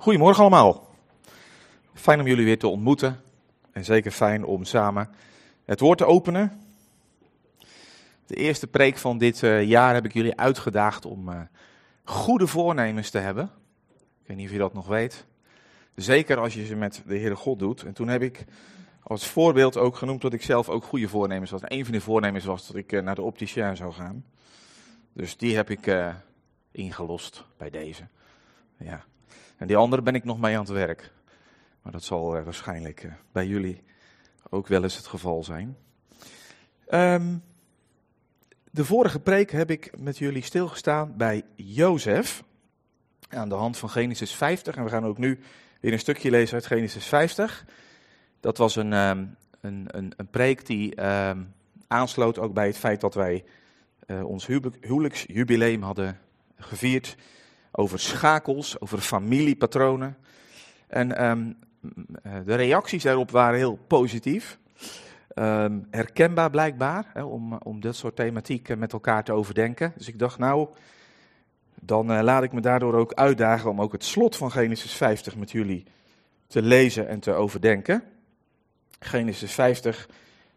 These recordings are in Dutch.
Goedemorgen allemaal. Fijn om jullie weer te ontmoeten. En zeker fijn om samen het woord te openen. De eerste preek van dit eh, jaar heb ik jullie uitgedaagd om uh, goede voornemens te hebben. Ik weet niet of je dat nog weet. Zeker als je ze met de Heere God doet. En toen heb ik als voorbeeld ook genoemd dat ik zelf ook goede voornemens had. Een van die voornemens was dat ik uh, naar de opticien zou gaan. Dus die heb ik ingelost bij deze. Ja. En die andere ben ik nog mee aan het werk. Maar dat zal uh, waarschijnlijk uh, bij jullie ook wel eens het geval zijn. Um, de vorige preek heb ik met jullie stilgestaan bij Jozef. Aan de hand van Genesis 50. En we gaan ook nu weer een stukje lezen uit Genesis 50. Dat was een, um, een, een, een, preek die um, aansloot ook bij het feit dat wij uh, ons huwelijksjubileum hadden gevierd over schakels, over familiepatronen. En um, de reacties daarop waren heel positief. Um, herkenbaar blijkbaar, hè, om, om dit soort thematiek met elkaar te overdenken. Dus ik dacht, nou, dan uh, laat ik me daardoor ook uitdagen om ook het slot van Genesis 50 met jullie te lezen en te overdenken. Genesis 50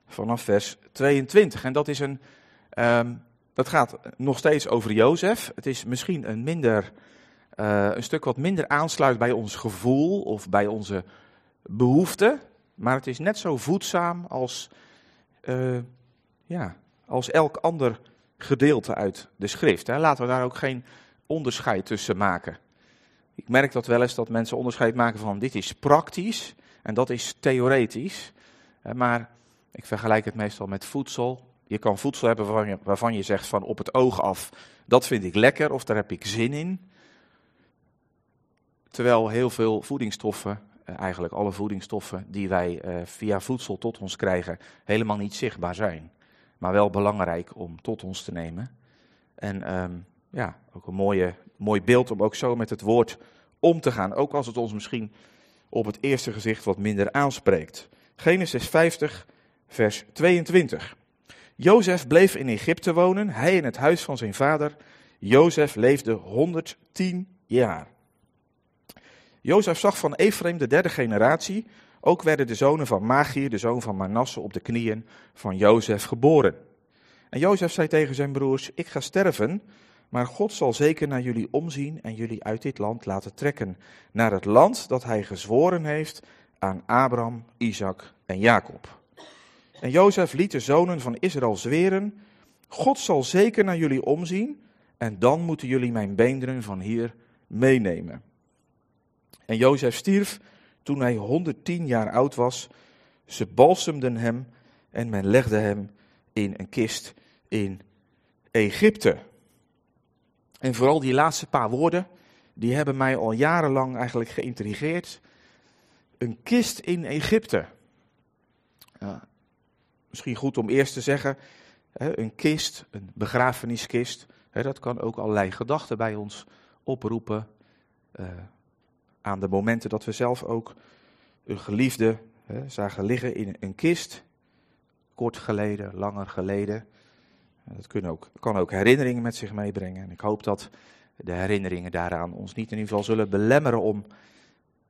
vanaf vers 22. En dat is een, um, dat gaat nog steeds over Jozef. Het is misschien een minder, uh, een stuk wat minder aansluit bij ons gevoel of bij onze behoeften. Maar het is net zo voedzaam als, uh, ja, als elk ander gedeelte uit de schrift. Hè. Laten we daar ook geen onderscheid tussen maken. Ik merk dat wel eens dat mensen onderscheid maken van dit is praktisch en dat is theoretisch. Maar ik vergelijk het meestal met voedsel. Je kan voedsel hebben waarvan je, zegt van op het oog af, dat vind ik lekker of daar heb ik zin in. Terwijl heel veel voedingsstoffen, eh, eigenlijk alle voedingsstoffen die wij eh, via voedsel tot ons krijgen, helemaal niet zichtbaar zijn. Maar wel belangrijk om tot ons te nemen. En um, ja, ook een mooie, mooi beeld om ook zo met het woord om te gaan. Ook als het ons misschien op het eerste gezicht wat minder aanspreekt. Genesis 50, vers 22. Jozef bleef in Egypte wonen, hij in het huis van zijn vader. Jozef leefde 110 jaar. Jozef zag van Ephraim de derde generatie. Ook werden de zonen van Magier, de zoon van Manasse, op de knieën van Jozef geboren. En Jozef zei tegen zijn broers: Ik ga sterven, maar God zal zeker naar jullie omzien en jullie uit dit land laten trekken. Naar het land dat hij gezworen heeft aan Abraham, Isaac en Jacob. En Jozef liet de zonen van Israël zweren: God zal zeker naar jullie omzien, en dan moeten jullie mijn beenderen van hier meenemen. En Jozef stierf toen hij 110 jaar oud was. Ze balsemden hem en men legde hem in een kist in Egypte. En vooral die laatste paar woorden, die hebben mij al jarenlang eigenlijk geïntrigeerd. Een kist in Egypte. Ja, misschien goed om eerst te zeggen, een kist, een begrafeniskist, dat kan ook allerlei gedachten bij ons oproepen. Uh, aan de momenten dat we zelf ook een geliefde zagen liggen in een kist, kort geleden, langer geleden. Dat ook, kan ook herinneringen met zich meebrengen. En ik hoop dat de herinneringen daaraan ons niet in ieder geval zullen belemmeren om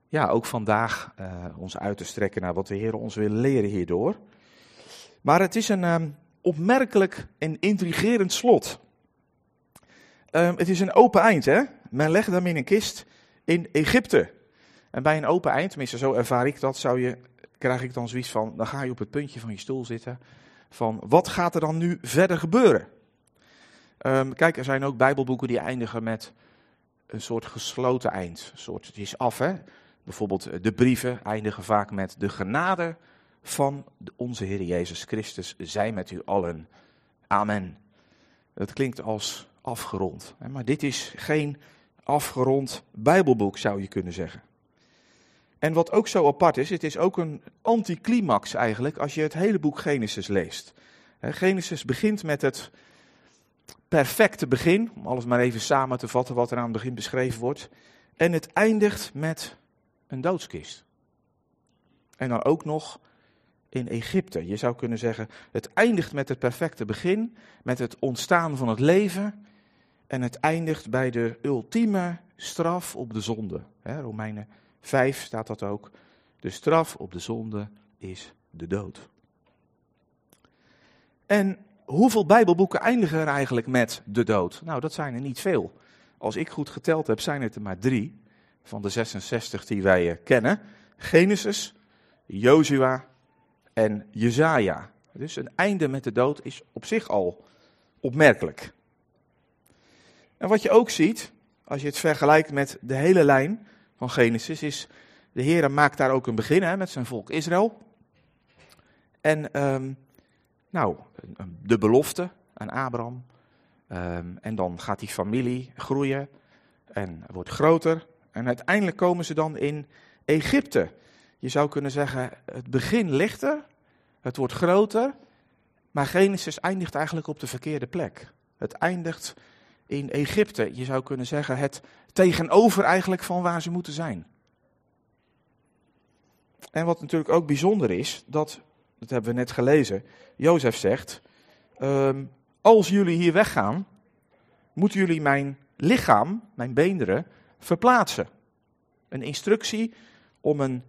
ja, ook vandaag uh, ons uit te strekken naar wat de Heer ons wil leren hierdoor. Maar het is een um, opmerkelijk en intrigerend slot. Um, het is een open eind, hè? Men legde hem in een kist in Egypte. En bij een open eind, tenminste zo ervaar ik dat, zou je, krijg ik dan zoiets van, dan ga je op het puntje van je stoel zitten, van wat gaat er dan nu verder gebeuren? Um, kijk, er zijn ook bijbelboeken die eindigen met een soort gesloten eind. Een soort, het is af, hè? Bijvoorbeeld de brieven eindigen vaak met de genade van onze Heer Jezus Christus zij met u allen. Amen. Dat klinkt als afgerond. Maar dit is geen afgerond Bijbelboek, zou je kunnen zeggen. En wat ook zo apart is, het is ook een anticlimax eigenlijk als je het hele boek Genesis leest. Genesis begint met het perfecte begin, om alles maar even samen te vatten wat er aan het begin beschreven wordt. En het eindigt met een doodskist. En dan ook nog in Egypte. Je zou kunnen zeggen, het eindigt met het perfecte begin, met het ontstaan van het leven. En het eindigt bij de ultieme straf op de zonde. Hè, Romeinen 5 staat dat ook. De straf op de zonde is de dood. En hoeveel Bijbelboeken eindigen er eigenlijk met de dood? Nou, dat zijn er niet veel. Als ik goed geteld heb, zijn het er maar drie van de 66 die wij eh, kennen. Genesis, Jozua en Jezaja. Dus een einde met de dood is op zich al opmerkelijk. En wat je ook ziet, als je het vergelijkt met de hele lijn van Genesis, is de Heer maakt daar ook een begin hè, met zijn volk Israël. En ehm, nou, de belofte aan Abraham. Ehm, en dan gaat die familie groeien en wordt groter. En uiteindelijk komen ze dan in Egypte. Je zou kunnen zeggen, het begin ligt er, het wordt groter, maar Genesis eindigt eigenlijk op de verkeerde plek. Het eindigt in Egypte. Je zou kunnen zeggen, het tegenover eigenlijk van waar ze moeten zijn. En wat natuurlijk ook bijzonder is, dat, dat hebben we net gelezen, Jozef zegt, ehm, als jullie hier weggaan, moeten jullie mijn lichaam, mijn beenderen, verplaatsen. Een instructie om een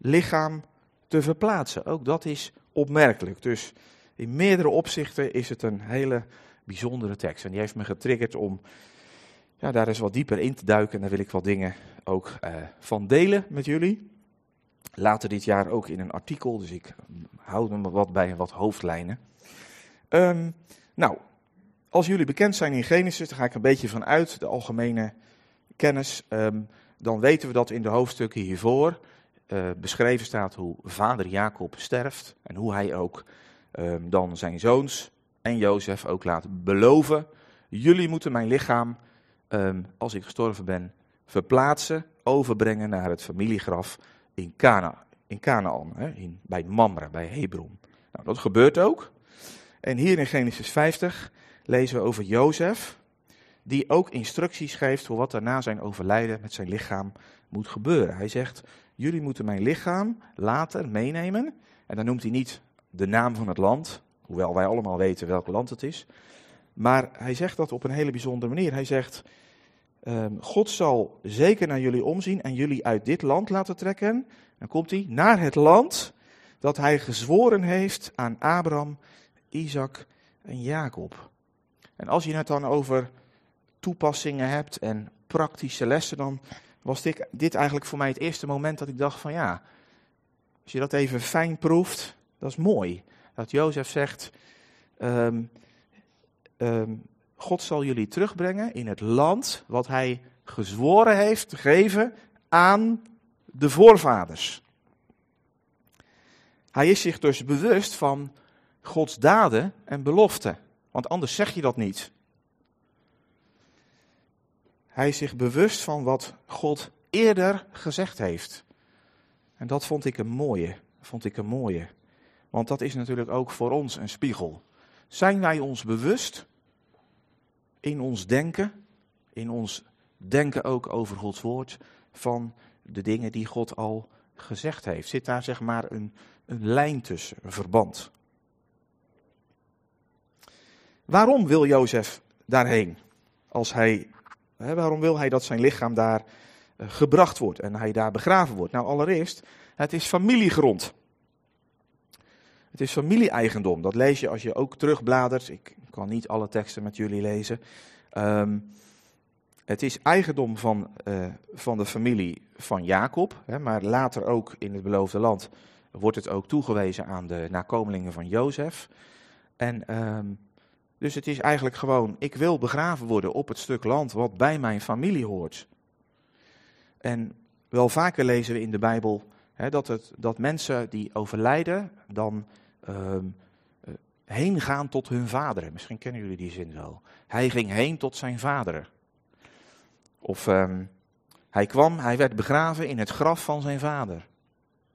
lichaam te verplaatsen. Ook dat is opmerkelijk. Dus in meerdere opzichten is het een hele bijzondere tekst. En die heeft me getriggerd om ja, daar eens wat dieper in te duiken. En daar wil ik wat dingen ook uh, van delen met jullie. Later dit jaar ook in een artikel, dus ik houd me wat bij wat hoofdlijnen. Um, nou, als jullie bekend zijn in Genesis, daar ga ik een beetje van uit, de algemene kennis. Um, dan weten we dat in de hoofdstukken hiervoor uh, beschreven staat hoe vader Jacob sterft. En hoe hij ook um, dan zijn zoons en Jozef ook laat beloven. Jullie moeten mijn lichaam, um, als ik gestorven ben, verplaatsen, overbrengen naar het familiegraf in, Cana, in Canaan, hè, in, bij Mamre, bij Hebron. Nou, dat gebeurt ook. En hier in Genesis 50 lezen we over Jozef, die ook instructies geeft voor wat er na zijn overlijden met zijn lichaam moet gebeuren. Hij zegt, jullie moeten mijn lichaam later meenemen. En dan noemt hij niet de naam van het land, hoewel wij allemaal weten welk land het is. Maar hij zegt dat op een hele bijzondere manier. Hij zegt, um, God zal zeker naar jullie omzien en jullie uit dit land laten trekken. Dan komt hij naar het land dat hij gezworen heeft aan Abraham, Isaac en Jacob. En als je het dan over toepassingen hebt en praktische lessen, dan was dit, eigenlijk voor mij het eerste moment dat ik dacht van ja, als je dat even fijn proeft, dat is mooi. Dat Jozef zegt, um, um, God zal jullie terugbrengen in het land wat hij gezworen heeft te geven aan de voorvaders. Hij is zich dus bewust van Gods daden en beloften, want anders zeg je dat niet. Hij zich bewust van wat God eerder gezegd heeft. En dat vond ik een mooie, vond ik een mooie. Want dat is natuurlijk ook voor ons een spiegel. Zijn wij ons bewust in ons denken, in ons denken ook over Gods woord, van de dingen die God al gezegd heeft? Zit daar zeg maar een, een lijn tussen, een verband? Waarom wil Jozef daarheen? Als hij, waarom wil hij dat zijn lichaam daar uh, gebracht wordt en hij daar begraven wordt? Nou, allereerst, het is familiegrond. Het is familie-eigendom. Dat lees je als je ook terugbladert. Ik kan niet alle teksten met jullie lezen. Um, het is eigendom van, uh, van de familie van Jacob, hè, maar later ook in het beloofde land wordt het ook toegewezen aan de nakomelingen van Jozef. En um, dus het is eigenlijk gewoon, ik wil begraven worden op het stuk land wat bij mijn familie hoort. En wel vaker lezen we in de Bijbel hè, dat, het, dat mensen die overlijden dan um, heen gaan tot hun vaderen. Misschien kennen jullie die zin wel. Hij ging heen tot zijn vaderen. Of um, hij kwam, hij werd begraven in het graf van zijn vader.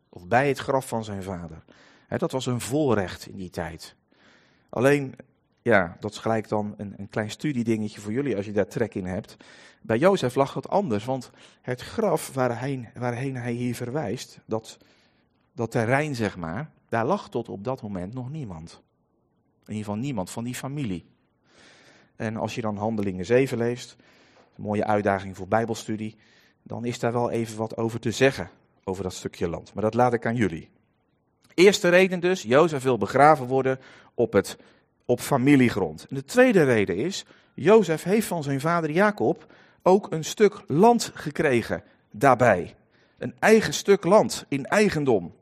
Of bij het graf van zijn vader. He, dat was een voorrecht in die tijd. Alleen, ja, dat is gelijk dan een, een klein studiedingetje voor jullie als je daar trek in hebt. Bij Jozef lag het anders, want het graf waarheen, waarheen hij hier verwijst, dat, dat terrein zeg maar, daar lag tot op dat moment nog niemand. In ieder geval niemand van die familie. En als je dan Handelingen 7 leest, Een mooie uitdaging voor Bijbelstudie. Dan is daar wel even wat over te zeggen, over dat stukje land. Maar dat laat ik aan jullie. Eerste reden dus, Jozef wil begraven worden op, het, op familiegrond. En de tweede reden is, Jozef heeft van zijn vader Jacob ook een stuk land gekregen daarbij. Een eigen stuk land in eigendom.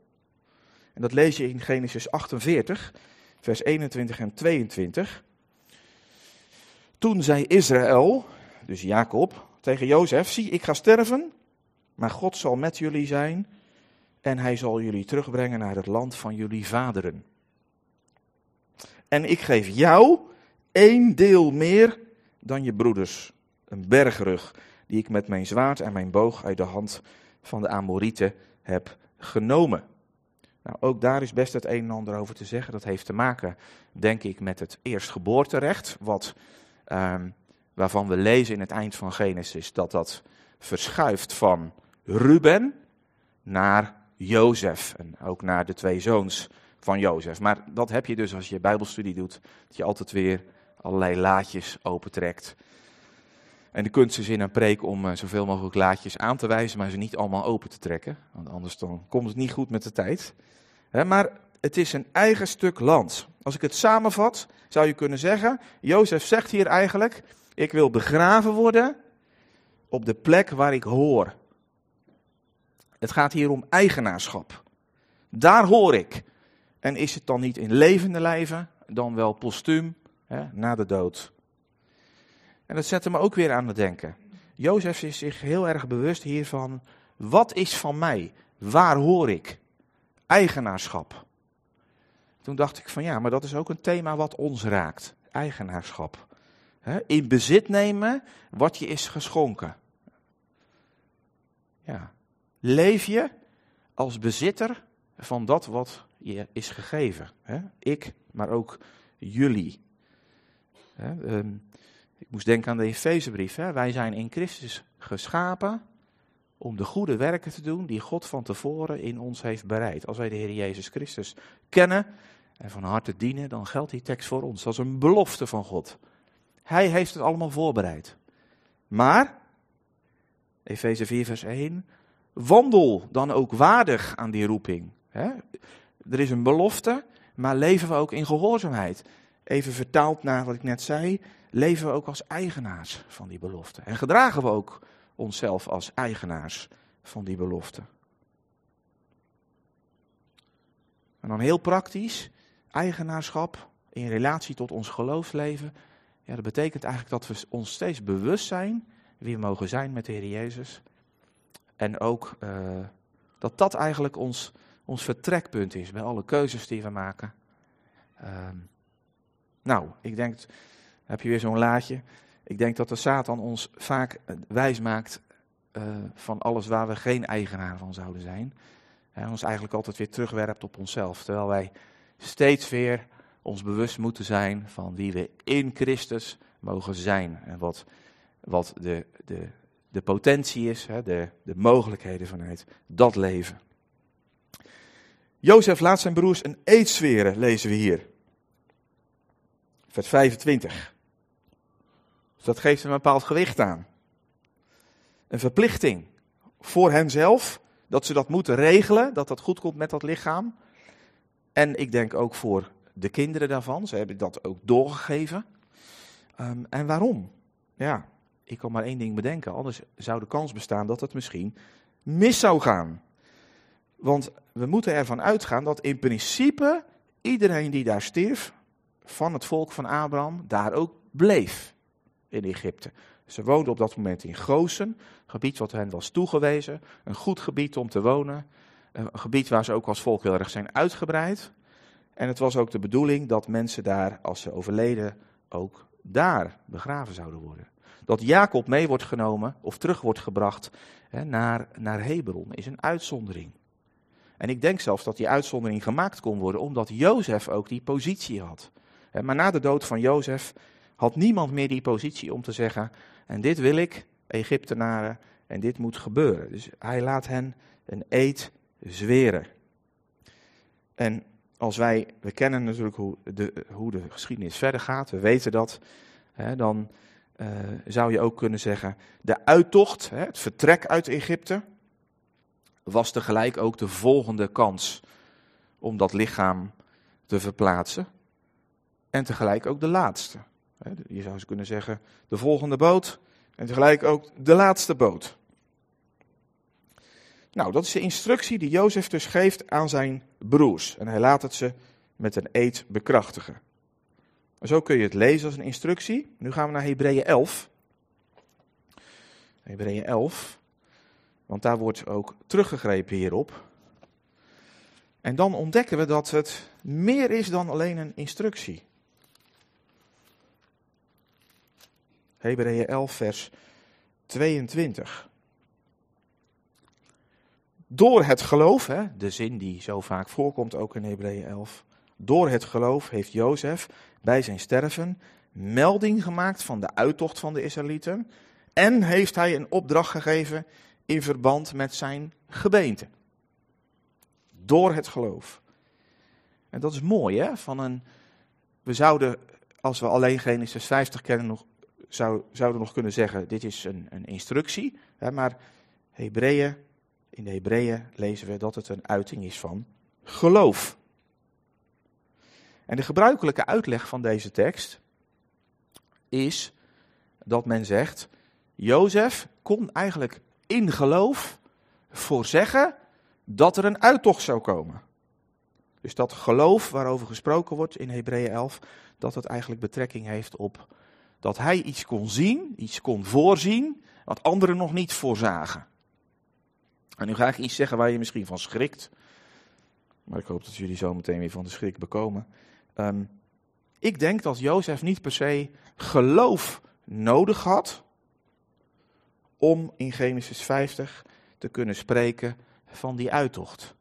En dat lees je in Genesis 48, vers 21 en 22. Toen zei Israël, dus Jacob, tegen Jozef: Zie, ik ga sterven, maar God zal met jullie zijn en hij zal jullie terugbrengen naar het land van jullie vaderen. En ik geef jou één deel meer dan je broeders, een bergrug, die ik met mijn zwaard en mijn boog uit de hand van de Amorieten heb genomen. Nou, ook daar is best het een en ander over te zeggen. Dat heeft te maken, denk ik, met het eerstgeboorterecht, wat, ehm, waarvan we lezen in het eind van Genesis dat dat verschuift van Ruben naar Jozef en ook naar de twee zoons van Jozef. Maar dat heb je dus als je bijbelstudie doet, dat je altijd weer allerlei laadjes opentrekt. En de kunst is in een preek om uh, zoveel mogelijk laadjes aan te wijzen, maar ze niet allemaal open te trekken. Want anders dan komt het niet goed met de tijd. maar het is een eigen stuk land. Als ik het samenvat, zou je kunnen zeggen, Jozef zegt hier eigenlijk, ik wil begraven worden op de plek waar ik hoor. Het gaat hier om eigenaarschap. Daar hoor ik. En is het dan niet in levende lijven, dan wel postuum, hè, na de dood. En dat zette me ook weer aan het denken. Jozef is zich heel erg bewust hiervan. Wat is van mij? Waar hoor ik? Eigenaarschap. Toen dacht ik van ja, maar dat is ook een thema wat ons raakt. Eigenaarschap. In bezit nemen wat je is geschonken. Ja. Leef je als bezitter van dat wat je is gegeven. Ik, maar ook jullie. Ehm, ik moest denken aan de Efezebrief. Wij zijn in Christus geschapen om de goede werken te doen die God van tevoren in ons heeft bereid. Als wij de Heer Jezus Christus kennen en van harte dienen, dan geldt die tekst voor ons. Dat is een belofte van God. Hij heeft het allemaal voorbereid. Maar, Efeze 4 vers 1, wandel dan ook waardig aan die roeping. Er is een belofte, maar leven we ook in gehoorzaamheid. Even vertaald naar wat ik net zei, leven we ook als eigenaars van die belofte. En gedragen we ook onszelf als eigenaars van die belofte. En dan heel praktisch, eigenaarschap in relatie tot ons geloofsleven. Ja, dat betekent eigenlijk dat we ons steeds bewust zijn wie we mogen zijn met de Heer Jezus. En ook uh, dat dat eigenlijk ons, ons vertrekpunt is bij alle keuzes die we maken. Uh, nou, ik denk heb je weer zo'n laadje. Ik denk dat de Satan ons vaak wijs maakt uh, van alles waar we geen eigenaar van zouden zijn. En ons eigenlijk altijd weer terugwerpt op onszelf. Terwijl wij steeds weer ons bewust moeten zijn van wie we in Christus mogen zijn. En wat, wat de, de, de potentie is, de, de mogelijkheden vanuit dat leven. Jozef laat zijn broers een eed zweren, lezen we hier. Vers 25. Dus dat geeft een bepaald gewicht aan. Een verplichting voor henzelf, dat ze dat moeten regelen, dat dat goed komt met dat lichaam. En ik denk ook voor de kinderen daarvan, ze hebben dat ook doorgegeven. Um, en waarom? Ja, ik kan maar één ding bedenken, anders zou de kans bestaan dat het misschien mis zou gaan. Want we moeten ervan uitgaan dat in principe iedereen die daar stierf, van het volk van Abraham, daar ook bleef in Egypte. Ze woonden op dat moment in Gozen, gebied wat hen was toegewezen, een goed gebied om te wonen, een gebied waar ze ook als volk heel erg zijn uitgebreid. En het was ook de bedoeling dat mensen daar, als ze overleden, ook daar begraven zouden worden. Dat Jacob mee wordt genomen of terug wordt gebracht hè, naar, naar Hebron is een uitzondering. En ik denk zelfs dat die uitzondering gemaakt kon worden omdat Jozef ook die positie had. Maar na de dood van Jozef had niemand meer die positie om te zeggen, en dit wil ik, Egyptenaren, en dit moet gebeuren. Dus hij laat hen een eed zweren. En als wij, we kennen natuurlijk hoe de, hoe de geschiedenis verder gaat, we weten dat, hè, dan, uh, zou je ook kunnen zeggen, de uittocht, hè, het vertrek uit Egypte, was tegelijk ook de volgende kans om dat lichaam te verplaatsen. En tegelijk ook de laatste. Je zou ze kunnen zeggen, de volgende boot en tegelijk ook de laatste boot. Nou, dat is de instructie die Jozef dus geeft aan zijn broers. En hij laat het ze met een eed bekrachtigen. zo kun je het lezen als een instructie. Nu gaan we naar Hebreeën 11. Hebreeën 11. Want daar wordt ook teruggegrepen hierop. En dan ontdekken we dat het meer is dan alleen een instructie. Hebreeën 11, vers 22. Door het geloof, hè, de zin die zo vaak voorkomt ook in Hebreeën 11. Door het geloof heeft Jozef bij zijn sterven melding gemaakt van de uittocht van de Israëlieten. En heeft hij een opdracht gegeven in verband met zijn gebeente. Door het geloof. En dat is mooi, hè? Van een, we zouden, als we alleen Genesis 50 kennen, nog, zou, zouden nog kunnen zeggen: dit is een, een instructie. Hè? Maar Hebreeën, in de Hebreeën lezen we dat het een uiting is van geloof. En de gebruikelijke uitleg van deze tekst is dat men zegt: Jozef kon eigenlijk in geloof voorzeggen dat er een uittocht zou komen. Dus dat geloof waarover gesproken wordt in Hebreeën 11, dat het eigenlijk betrekking heeft op dat hij iets kon zien, iets kon voorzien, wat anderen nog niet voorzagen. En nu ga ik iets zeggen waar je misschien van schrikt. Maar ik hoop dat jullie zo meteen weer van de schrik bekomen. Um, ik denk dat Jozef niet per se geloof nodig had om in Genesis 50 te kunnen spreken van die uittocht.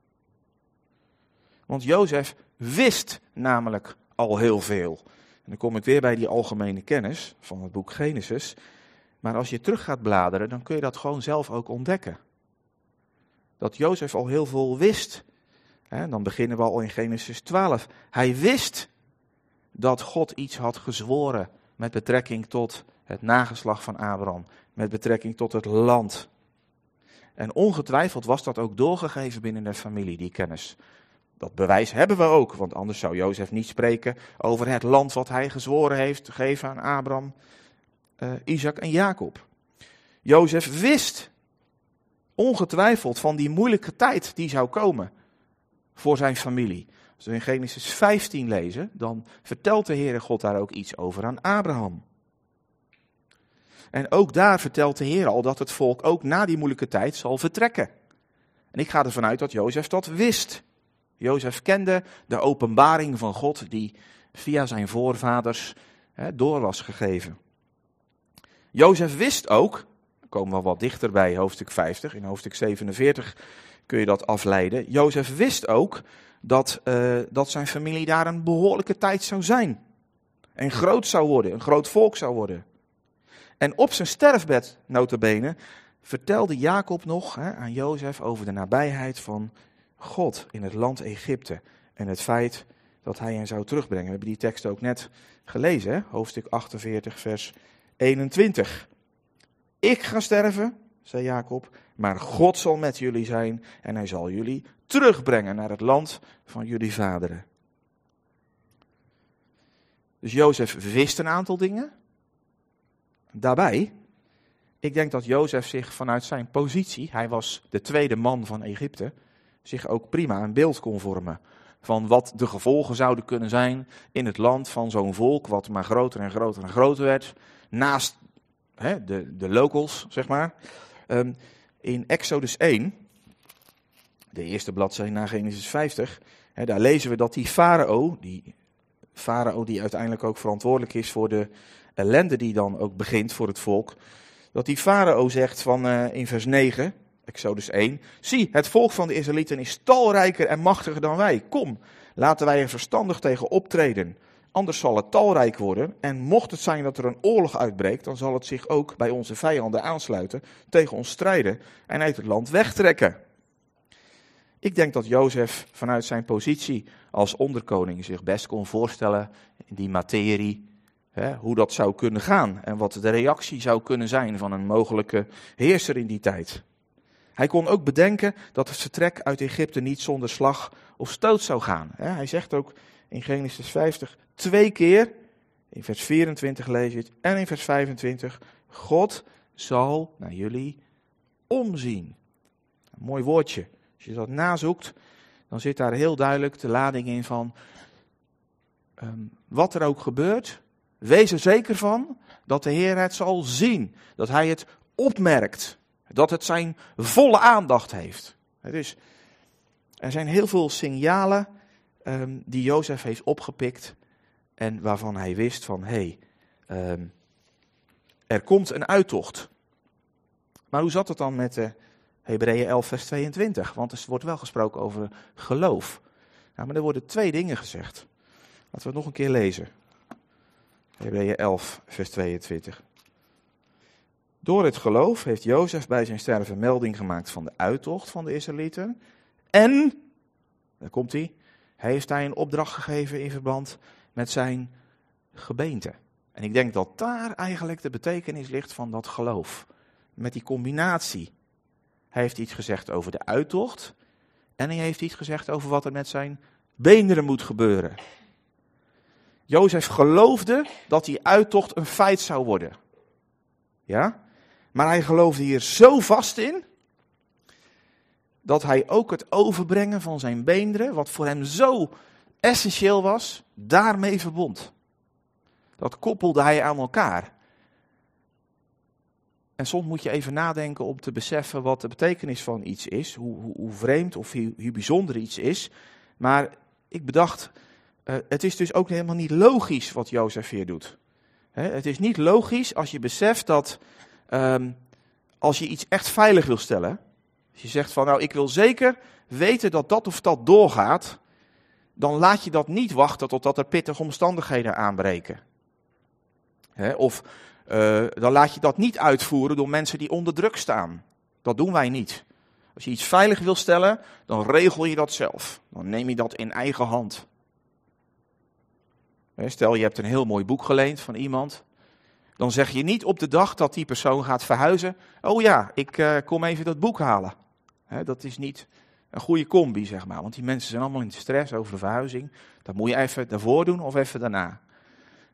Want Jozef wist namelijk al heel veel. En dan kom ik weer bij die algemene kennis van het boek Genesis. Maar als je terug gaat bladeren, dan kun je dat gewoon zelf ook ontdekken. Dat Jozef al heel veel wist. dan beginnen we al in Genesis 12. Hij wist dat God iets had gezworen met betrekking tot het nageslag van Abraham, met betrekking tot het land. En ongetwijfeld was dat ook doorgegeven binnen de familie, die kennis. Dat bewijs hebben we ook, want anders zou Jozef niet spreken over het land wat hij gezworen heeft te geven aan Abraham, uh, Isaac en Jacob. Jozef wist ongetwijfeld van die moeilijke tijd die zou komen voor zijn familie. Als we in Genesis 15 lezen, dan vertelt de Heere God daar ook iets over aan Abraham. En ook daar vertelt de Heer al dat het volk ook na die moeilijke tijd zal vertrekken. En ik ga ervan uit dat Jozef dat wist. Jozef kende de openbaring van God die via zijn voorvaders door was gegeven. Jozef wist ook, komen we wat dichter bij hoofdstuk 50, in hoofdstuk 47 kun je dat afleiden. Jozef wist ook dat, uh, dat zijn familie daar een behoorlijke tijd zou zijn. En groot zou worden, een groot volk zou worden. En op zijn sterfbed, notabene, vertelde Jacob nog hè, aan Jozef over de nabijheid van God in het land Egypte. En het feit dat hij hen zou terugbrengen. We hebben die tekst ook net gelezen, hè? hoofdstuk 48, vers 21. Ik ga sterven, zei Jacob, maar God zal met jullie zijn en hij zal jullie terugbrengen naar het land van jullie vaderen. Dus Jozef wist een aantal dingen. Daarbij, ik denk dat Jozef zich vanuit zijn positie, hij was de tweede man van Egypte, zich ook prima een beeld kon vormen van wat de gevolgen zouden kunnen zijn in het land van zo'n volk, wat maar groter en groter en groter werd, naast hè, de, de locals, zeg maar. Um, in Exodus 1, de eerste bladzijde na Genesis 50, hè, daar lezen we dat die farao, die farao die uiteindelijk ook verantwoordelijk is voor de ellende die dan ook begint voor het volk, dat die farao zegt van uh, in vers 9, Exodus 1, zie, het volk van de Israëlieten is talrijker en machtiger dan wij. Kom, laten wij er verstandig tegen optreden. Anders zal het talrijk worden. En mocht het zijn dat er een oorlog uitbreekt, dan zal het zich ook bij onze vijanden aansluiten, tegen ons strijden en uit het land wegtrekken. Ik denk dat Jozef vanuit zijn positie als onderkoning zich best kon voorstellen in die materie Hè, hoe dat zou kunnen gaan en wat de reactie zou kunnen zijn van een mogelijke heerser in die tijd. Hij kon ook bedenken dat het vertrek uit Egypte niet zonder slag of stoot zou gaan. Hij zegt ook in Genesis 50 twee keer, in vers 24 lees je het en in vers 25, God zal naar jullie omzien. Een mooi woordje. Als je dat nazoekt, dan zit daar heel duidelijk de lading in van ehm, wat er ook gebeurt, wees er zeker van dat de Heer het zal zien, dat Hij het opmerkt, dat het zijn volle aandacht heeft. Dus er zijn heel veel signalen um, die Jozef heeft opgepikt en waarvan hij wist van hé, hey, um, er komt een uittocht. Maar hoe zat het dan met de Hebreeën 11, vers 22? Want er wordt wel gesproken over geloof. Nou, maar er worden twee dingen gezegd. Laten we het nog een keer lezen. Hebreeën 11, vers 22. Door het geloof heeft Jozef bij zijn sterven melding gemaakt van de uittocht van de Israëlieten. En, daar komt hij, heeft hij een opdracht gegeven in verband met zijn gebeente. En ik denk dat daar eigenlijk de betekenis ligt van dat geloof. Met die combinatie. Hij heeft iets gezegd over de uittocht. En hij heeft iets gezegd over wat er met zijn beenderen moet gebeuren. Jozef geloofde dat die uittocht een feit zou worden. Ja? Maar hij geloofde hier zo vast in. Dat hij ook het overbrengen van zijn beenderen, wat voor hem zo essentieel was, daarmee verbond. Dat koppelde hij aan elkaar. En soms moet je even nadenken om te beseffen wat de betekenis van iets is, hoe, hoe, hoe vreemd of hoe, hoe, bijzonder iets is. Maar ik bedacht, uh, het is dus ook helemaal niet logisch wat Jozef hier doet. He, het is niet logisch als je beseft dat um, als je iets echt veilig wil stellen, als je zegt van nou ik wil zeker weten dat dat of dat doorgaat, dan laat je dat niet wachten totdat er pittige omstandigheden aanbreken. of uh, dan laat je dat niet uitvoeren door mensen die onder druk staan. Dat doen wij niet. Als je iets veilig wil stellen, dan regel je dat zelf. Dan neem je dat in eigen hand. Stel, je hebt een heel mooi boek geleend van iemand. Dan zeg je niet op de dag dat die persoon gaat verhuizen: Oh ja, ik uh, kom even dat boek halen. dat is niet een goede combi, zeg maar. Want die mensen zijn allemaal in stress over de verhuizing. Dat moet je even daarvoor doen of even daarna.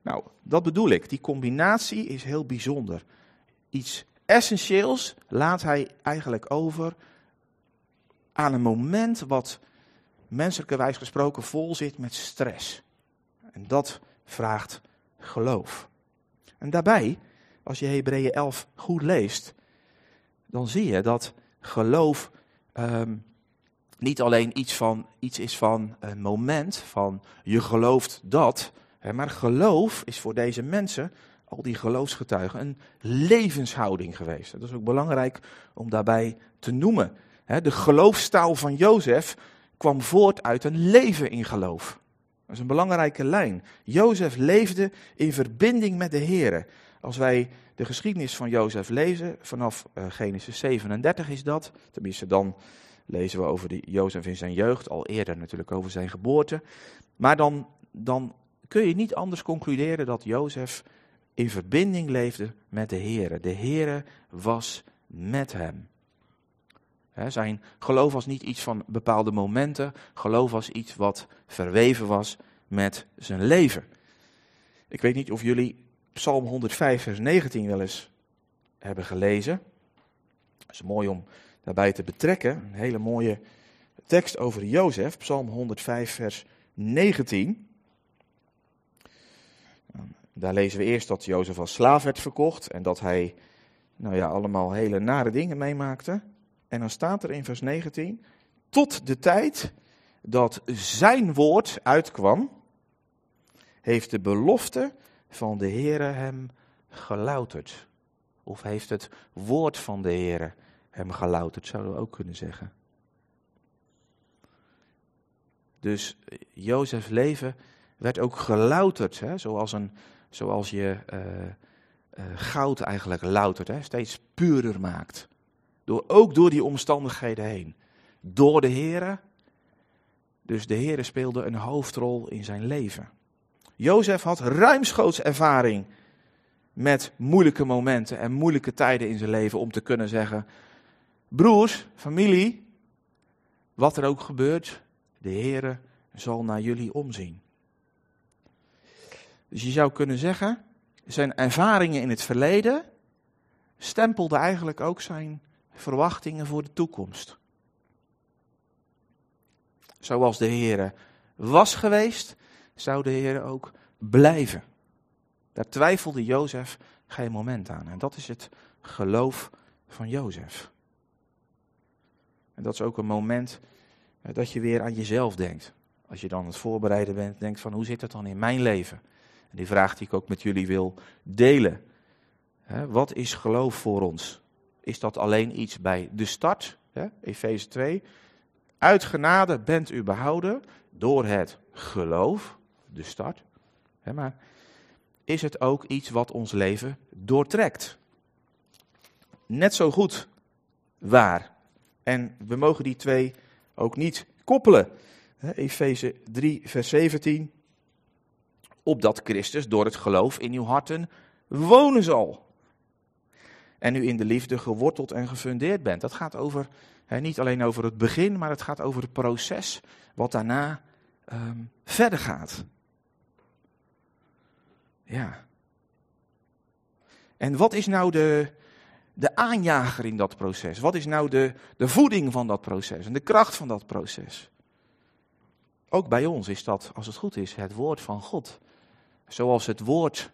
Nou, dat bedoel ik. Die combinatie is heel bijzonder. Iets essentieels laat hij eigenlijk over aan een moment wat menselijkerwijs gesproken vol zit met stress. En dat vraagt geloof. En daarbij, als je Hebreeën 11 goed leest, dan zie je dat geloof um, niet alleen iets, van, iets is van een moment, van je gelooft dat, maar geloof is voor deze mensen, al die geloofsgetuigen, een levenshouding geweest. Dat is ook belangrijk om daarbij te noemen. De geloofstaal van Jozef kwam voort uit een leven in geloof. Dat is een belangrijke lijn. Jozef leefde in verbinding met de Heer. Als wij de geschiedenis van Jozef lezen, vanaf uh, Genesis 37 is dat, tenminste dan lezen we over de Jozef in zijn jeugd, al eerder natuurlijk over zijn geboorte. Maar dan, dan kun je niet anders concluderen dat Jozef in verbinding leefde met de Heer. De Heer was met hem. Zijn geloof was niet iets van bepaalde momenten, geloof was iets wat verweven was met zijn leven. Ik weet niet of jullie Psalm 105, vers 19 wel eens hebben gelezen. Dat is mooi om daarbij te betrekken. Een hele mooie tekst over Jozef, Psalm 105, vers 19. Daar lezen we eerst dat Jozef als slaaf werd verkocht en dat hij nou ja, allemaal hele nare dingen meemaakte. En dan staat er in vers 19, tot de tijd dat zijn woord uitkwam, heeft de belofte van de Heere hem gelouterd. Of heeft het woord van de Heere hem gelouterd, zouden we ook kunnen zeggen. Dus eh, Jozefs leven werd ook gelouterd, hè? Zoals, een, zoals je uh, uh, goud eigenlijk loutert, hè? steeds puurder maakt. Door, ook door die omstandigheden heen. Door de Here. Dus de Here speelde een hoofdrol in zijn leven. Jozef had ruimschoots ervaring met moeilijke momenten en moeilijke tijden in zijn leven om te kunnen zeggen: Broers, familie, wat er ook gebeurt, de Heere zal naar jullie omzien. Dus je zou kunnen zeggen, zijn ervaringen in het verleden stempelden eigenlijk ook zijn verwachtingen voor de toekomst. Zoals de Heer was geweest, zou de Heer ook blijven. Daar twijfelde Jozef geen moment aan. En dat is het geloof van Jozef. En dat is ook een moment eh, dat je weer aan jezelf denkt. Als je dan het voorbereiden bent, denkt van hoe zit het dan in mijn leven? En die vraag die ik ook met jullie wil delen. Wat is geloof voor ons? Is dat alleen iets bij de start? Efeze 2. Uit genade bent u behouden door het geloof, de start. Maar is het ook iets wat ons leven doortrekt? Net zo goed waar. En we mogen die twee ook niet koppelen. Efeze 3, vers 17. Opdat Christus door het geloof in uw harten wonen zal. En u in de liefde geworteld en gefundeerd bent. Dat gaat over, niet alleen over het begin, maar het gaat over het proces wat daarna ehm, verder gaat. Ja. En wat is nou de, de aanjager in dat proces? Wat is nou de, de voeding van dat proces en de kracht van dat proces? Ook bij ons is dat, als het goed is, het woord van God. Zoals het woord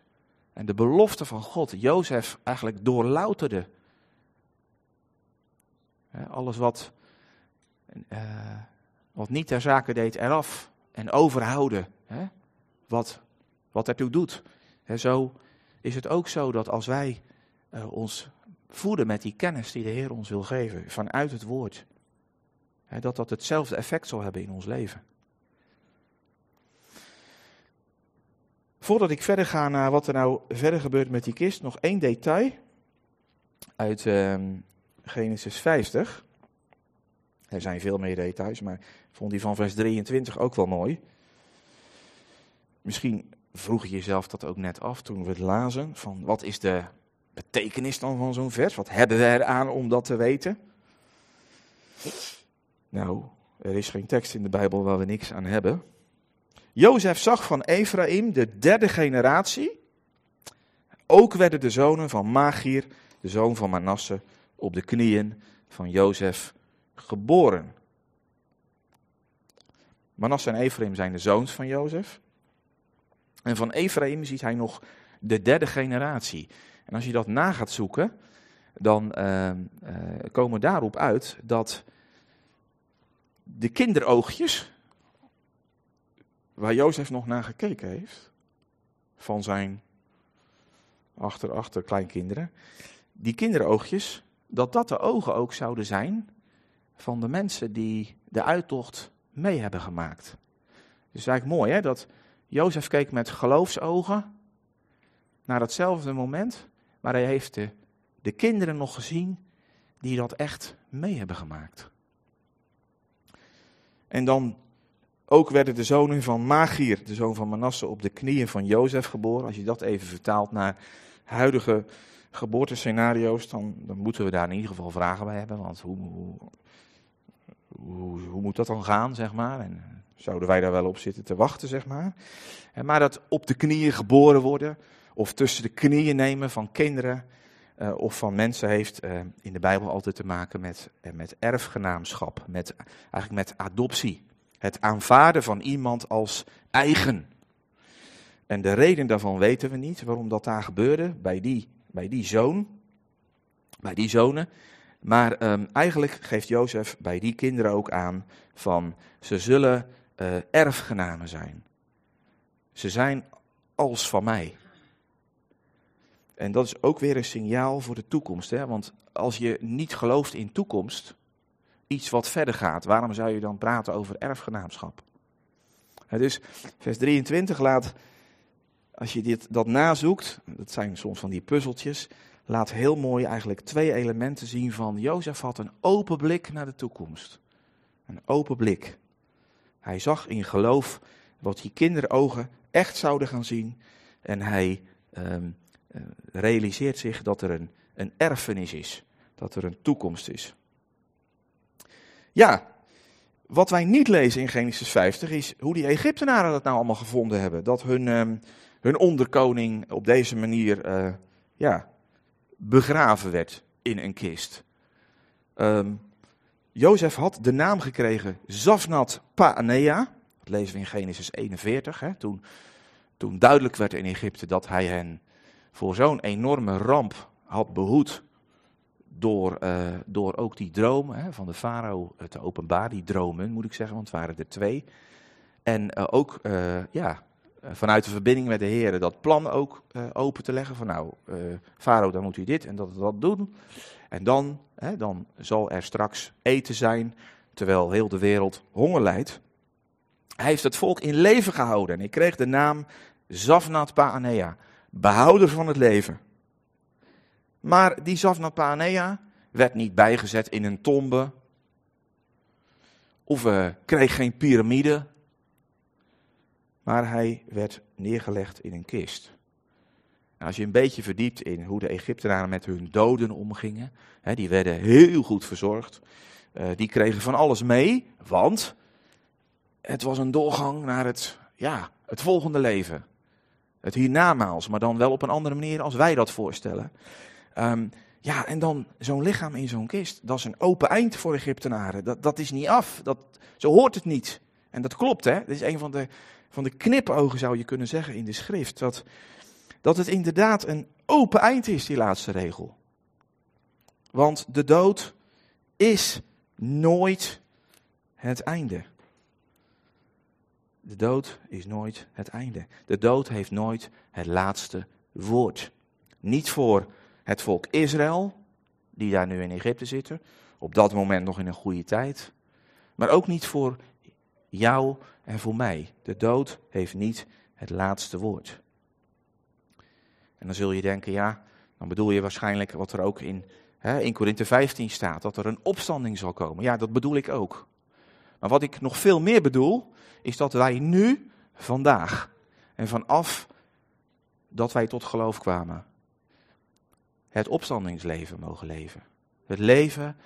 en de belofte van God Jozef eigenlijk doorlouterde. Alles wat, uh, wat niet ter zake deed eraf en overhouden. Hè? Wat, wat ertoe doet. zo is het ook zo dat als wij uh, ons voeden met die kennis die de Heer ons wil geven vanuit het woord, dat dat hetzelfde effect zal hebben in ons leven. Voordat ik verder ga naar wat er nou verder gebeurt met die kist, nog één detail uit uh, Genesis 50. Er zijn veel meer details, maar ik vond die van vers 23 ook wel mooi. Misschien vroeg je jezelf dat ook net af toen we het lazen, van wat is de betekenis dan van zo'n vers? Wat hebben we eraan om dat te weten? Nou, er is geen tekst in de Bijbel waar we niks aan hebben. Jozef zag van Ephraim de derde generatie. Ook werden de zonen van Magir, de zoon van Manasse, op de knieën van Jozef geboren. Manasse en Ephraim zijn de zoons van Jozef. En van Ephraim ziet hij nog de derde generatie. En als je dat na gaat zoeken, dan uh, uh, komen daarop uit dat de kinderoogjes, waar Jozef nog naar gekeken heeft, van zijn achter-achter kleinkinderen, die kinderoogjes, dat dat de ogen ook zouden zijn van de mensen die de uittocht mee hebben gemaakt. Dus eigenlijk mooi hè, dat Jozef keek met geloofsogen naar datzelfde moment, maar hij heeft de, de kinderen nog gezien die dat echt mee hebben gemaakt. En dan ook werden de zonen van Magir, de zoon van Manasse, op de knieën van Jozef geboren. Als je dat even vertaalt naar huidige geboortescenario's, dan, dan moeten we daar in ieder geval vragen bij hebben. Want hoe, hoe, hoe, moet dat dan gaan, zeg maar? En zouden wij daar wel op zitten te wachten, zeg maar? Maar dat op de knieën geboren worden, of tussen de knieën nemen van kinderen uh, of van mensen heeft in de Bijbel altijd te maken met, met erfgenaamschap, met, eigenlijk met adoptie. Het aanvaarden van iemand als eigen. En de reden daarvan weten we niet, waarom dat daar gebeurde bij die, bij die zoon, bij die zonen. Maar um, eigenlijk geeft Jozef bij die kinderen ook aan van ze zullen erfgenamen zijn. Ze zijn als van mij. En dat is ook weer een signaal voor de toekomst. Hè? Want als je niet gelooft in toekomst, iets wat verder gaat, waarom zou je dan praten over erfgenaamschap? dus vers 23 laat, als je dit, dat nazoekt, dat zijn soms van die puzzeltjes, laat heel mooi eigenlijk twee elementen zien van Jozef had een open blik naar de toekomst. Een open blik. Hij zag in geloof wat die kinderogen echt zouden gaan zien. En hij ehm, eh, realiseert zich dat er een, een erfenis is, dat er een toekomst is. Ja, wat wij niet lezen in Genesis 50 is hoe die Egyptenaren dat nou allemaal gevonden hebben. Dat hun, ehm, hun onderkoning op deze manier eh, ja, begraven werd in een kist. Um, Jozef had de naam gekregen Zafnat Paanea. Dat lezen we in Genesis 41. Hè, toen, toen duidelijk werd in Egypte dat hij hen voor zo'n enorme ramp had behoed. Door, uh, door ook die dromen hè, van de farao te openbaar. Die dromen moet ik zeggen, want het waren er twee. En uh, ook ja, vanuit de verbinding met de heren dat plan ook open te leggen. Van nou, farao dan moet u dit en dat dat doen. En dan, hè, dan zal er straks eten zijn, terwijl heel de wereld honger lijdt. Hij heeft het volk in leven gehouden en hij kreeg de naam Zafnat Paanea, behouder van het leven. Maar die Zafnat Paanea werd niet bijgezet in een tombe, of uh, kreeg geen piramide, maar hij werd neergelegd in een kist. Nou, als je een beetje verdiept in hoe de Egyptenaren met hun doden omgingen, hè, die werden heel goed verzorgd. Uh, die kregen van alles mee, want het was een doorgang naar het, ja, het volgende leven. Het hiernamaals, maar dan wel op een andere manier als wij dat voorstellen. Um, ja, en dan zo'n lichaam in zo'n kist, dat is een open eind voor Egyptenaren. Dat, dat is niet af, dat, zo hoort het niet. En dat klopt, hè. Dit is een van de, van de knipogen, zou je kunnen zeggen, in de schrift. Dat, dat het inderdaad een open eind is, die laatste regel. Want de dood is nooit het einde. De dood is nooit het einde. De dood heeft nooit het laatste woord. Niet voor het volk Israël, die daar nu in Egypte zitten, op dat moment nog in een goede tijd. Maar ook niet voor jou en voor mij. De dood heeft niet het laatste woord. En dan zul je denken, ja, dan bedoel je waarschijnlijk wat er ook in, hè, in Korinthe 15 staat, dat er een opstanding zal komen. Ja, dat bedoel ik ook. Maar wat ik nog veel meer bedoel, is dat wij nu, vandaag, en vanaf dat wij tot geloof kwamen, het opstandingsleven mogen leven. Het leven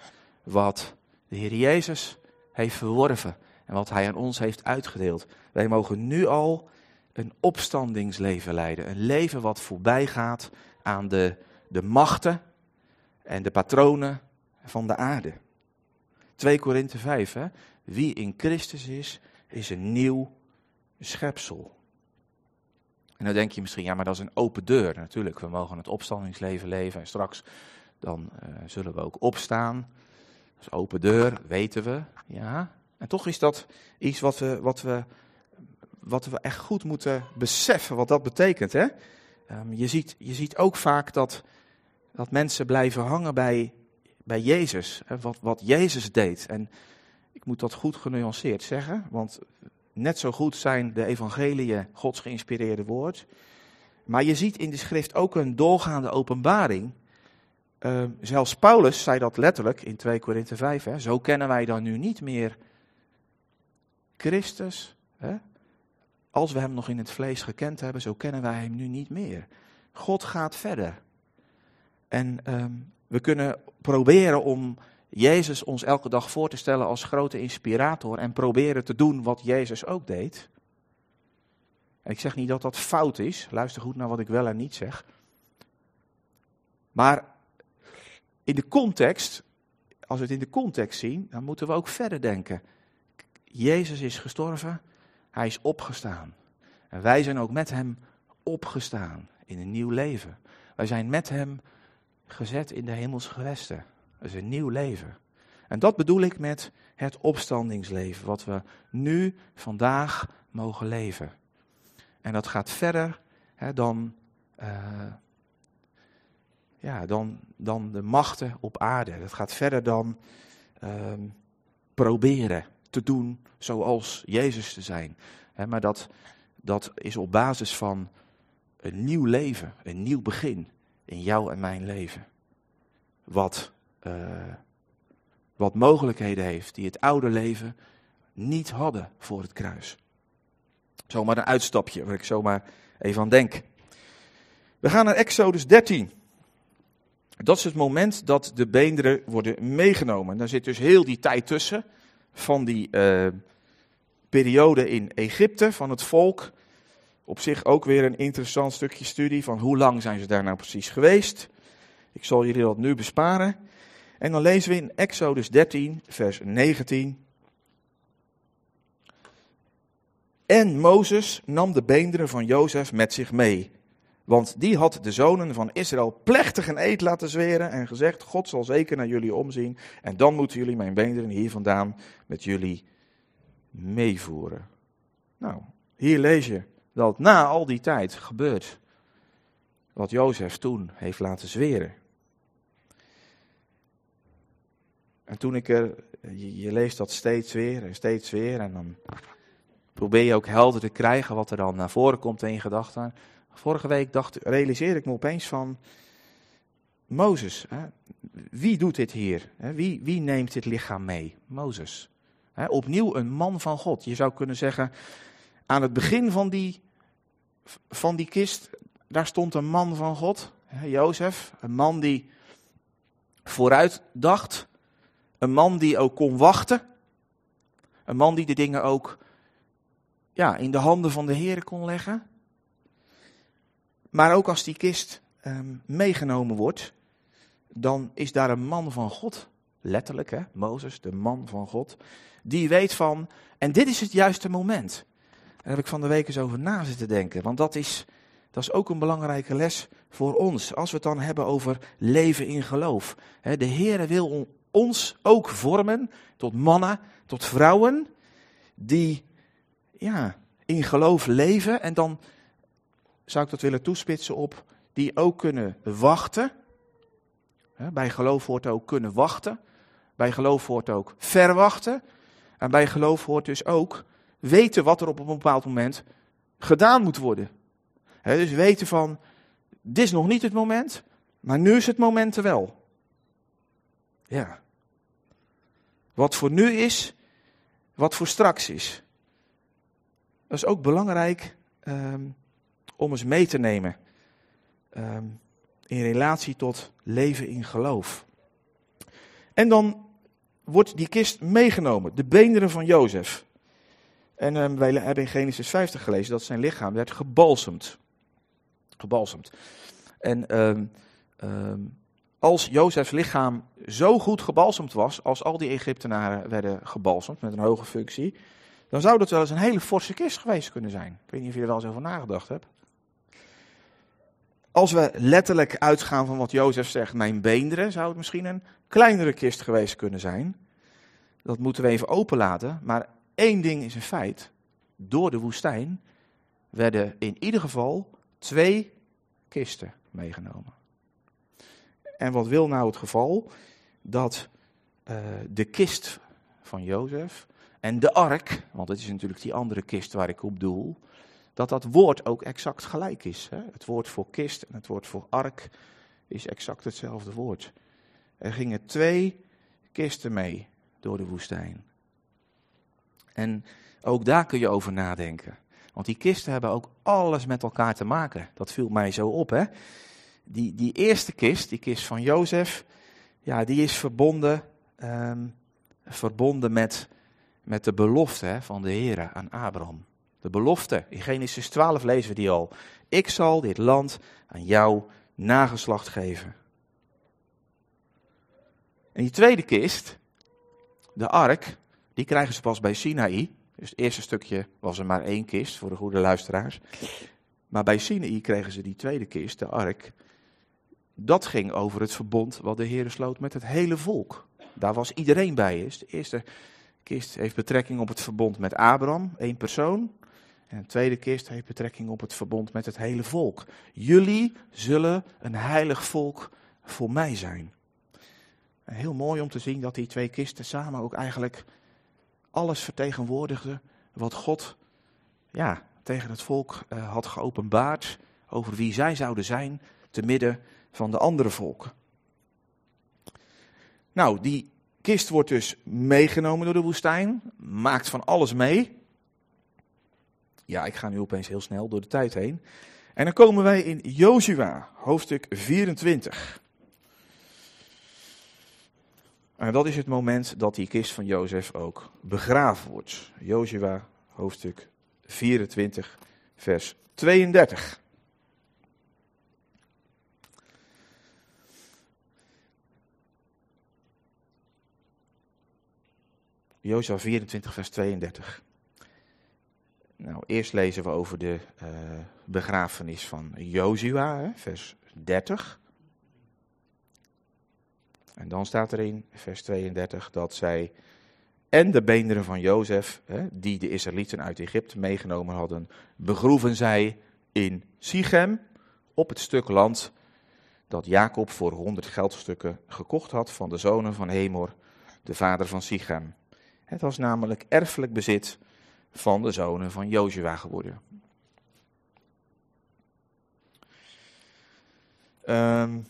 wat de Heer Jezus heeft verworven en wat Hij aan ons heeft uitgedeeld. Wij mogen nu al een opstandingsleven leiden. Een leven wat voorbij gaat aan de, de machten en de patronen van de aarde. 2 Korinthe 5, hè? wie in Christus is, is een nieuw schepsel. En dan denk je misschien, ja, maar dat is een open deur. Natuurlijk, we mogen het opstandingsleven leven en straks dan uh, zullen we ook opstaan. Dat is open deur, weten we, ja. En toch is dat iets wat we, wat we wat we echt goed moeten beseffen, wat dat betekent. Hè? Um, je, ziet, je ziet ook vaak dat, dat mensen blijven hangen bij, bij Jezus, hè, wat, wat Jezus deed. En ik moet dat goed genuanceerd zeggen, want net zo goed zijn de evangeliën Gods geïnspireerde woord. Maar je ziet in de schrift ook een doorgaande openbaring. Uh, zelfs Paulus zei dat letterlijk in 2 Korinthe 5. Hè, zo kennen wij dan nu niet meer Christus, hè, als we hem nog in het vlees gekend hebben, zo kennen wij hem nu niet meer. God gaat verder. En um, we kunnen proberen om Jezus ons elke dag voor te stellen als grote inspirator en proberen te doen wat Jezus ook deed. En ik zeg niet dat dat fout is, luister goed naar wat ik wel en niet zeg. Maar in de context, als we het in de context zien, dan moeten we ook verder denken. Jezus is gestorven, hij is opgestaan. En wij zijn ook met hem opgestaan in een nieuw leven. Wij zijn met hem gezet in de hemelse gewesten. Dat is een nieuw leven. En dat bedoel ik met het opstandingsleven, wat we nu, vandaag mogen leven. En dat gaat verder hè, dan, uh, ja, dan, dan de machten op aarde. Dat gaat verder dan uh, proberen te doen zoals Jezus te zijn. maar dat, dat is op basis van een nieuw leven, een nieuw begin in jou en mijn leven. Wat, uh, wat mogelijkheden heeft die het oude leven niet hadden voor het kruis. Zomaar een uitstapje waar ik zomaar even aan denk. We gaan naar Exodus 13. Dat is het moment dat de beenderen worden meegenomen. Daar zit dus heel die tijd tussen van die uh, periode in Egypte van het volk. Op zich ook weer een interessant stukje studie van hoe lang zijn ze daar nou precies geweest. Ik zal jullie dat nu besparen. En dan lezen we in Exodus 13, vers 19. En Mozes nam de beenderen van Jozef met zich mee. Want die had de zonen van Israël plechtig een eed laten zweren en gezegd: God zal zeker naar jullie omzien. En dan moeten jullie mijn beenderen hier vandaan met jullie meevoeren. Nou, hier lees je dat na al die tijd gebeurt wat Jozef toen heeft laten zweren. En toen ik er, je, leest dat steeds weer en steeds weer en dan probeer je ook helder te krijgen wat er dan naar voren komt in je gedachten. Vorige week dacht, realiseerde ik me opeens van Mozes. Hè? Wie doet dit hier? Wie, wie neemt dit lichaam mee? Mozes. Opnieuw een man van God. Je zou kunnen zeggen, aan het begin van die, van die kist, daar stond een man van God, Jozef. Een man die vooruit dacht. Een man die ook kon wachten. Een man die de dingen ook ja, in de handen van de Heer kon leggen. Maar ook als die kist ehm, meegenomen wordt, dan is daar een man van God. Letterlijk, hè? Mozes, de man van God die weet van, en dit is het juiste moment. Daar heb ik van de week eens over na zitten denken, want dat is, dat is ook een belangrijke les voor ons. Als we het dan hebben over leven in geloof. De Heer wil ons ook vormen tot mannen, tot vrouwen, die ja, in geloof leven. En dan zou ik dat willen toespitsen op die ook kunnen wachten. Bij geloof hoort ook kunnen wachten. Bij geloof hoort ook verwachten. En bij geloof hoort dus ook weten wat er op een bepaald moment gedaan moet worden. dus weten van, dit is nog niet het moment, maar nu is het moment er wel. Ja. Wat voor nu is, wat voor straks is. Dat is ook belangrijk um, om eens mee te nemen. Um, in relatie tot leven in geloof. En dan wordt die kist meegenomen, de beenderen van Jozef. En um, wij hebben in Genesis 50 gelezen dat zijn lichaam werd gebalsemd. Gebalsemd. En als Jozefs lichaam zo goed gebalsemd was, als al die Egyptenaren werden gebalsemd met een hoge functie, dan zou dat wel eens een hele forse kist geweest kunnen zijn. Ik weet niet of je er wel eens over nagedacht hebt. Als we letterlijk uitgaan van wat Jozef zegt, mijn beenderen, zou het misschien een kleinere kist geweest kunnen zijn. Dat moeten we even openlaten. Maar één ding is een feit. Door de woestijn werden in ieder geval twee kisten meegenomen. En wat wil nou het geval? Dat uh, de kist van Jozef en de ark, want het is natuurlijk die andere kist waar ik op doel, dat dat woord ook exact gelijk is. Hè? Het woord voor kist en het woord voor ark is exact hetzelfde woord. Er gingen twee kisten mee door de woestijn. En ook daar kun je over nadenken. Want die kisten hebben ook alles met elkaar te maken. Dat viel mij zo op. Hè? Die, die eerste kist, die kist van Jozef, ja, die is verbonden, um, verbonden met, met de belofte van de Heer aan Abraham. De belofte, in Genesis 12 lezen we die al. Ik zal dit land aan jouw nageslacht geven. En die tweede kist, de ark, die krijgen ze pas bij Sinaï. Dus het eerste stukje was er maar één kist voor de goede luisteraars. Maar bij Sinaï kregen ze die tweede kist, de ark. Dat ging over het verbond wat de Heer sloot met het hele volk. Daar was iedereen bij. De eerste kist heeft betrekking op het verbond met Abraham, één persoon. En de tweede kist heeft betrekking op het verbond met het hele volk. Jullie zullen een heilig volk voor mij zijn. Heel mooi om te zien dat die twee kisten samen ook eigenlijk alles vertegenwoordigden wat God ja, tegen het volk uh, had geopenbaard over wie zij zouden zijn te midden van de andere volken. Nou, die kist wordt dus meegenomen door de woestijn, maakt van alles mee. Ja, ik ga nu opeens heel snel door de tijd heen. En dan komen wij in Jozua, hoofdstuk 24. En dat is het moment dat die kist van Jozef ook begraven wordt. Jozua, hoofdstuk 24, vers 32. Jozua 24, vers 32. Nou, eerst lezen we over de uh, begrafenis van Jozua, vers 30. En dan staat er in vers 32 dat zij en de beenderen van Jozef, die de Israëlieten uit Egypte meegenomen hadden, begroeven zij in Sichem, op het stuk land dat Jacob voor 100 geldstukken gekocht had van de zonen van Hemor, de vader van Sichem. Het was namelijk erfelijk bezit van de zonen van Jozua geworden. Um,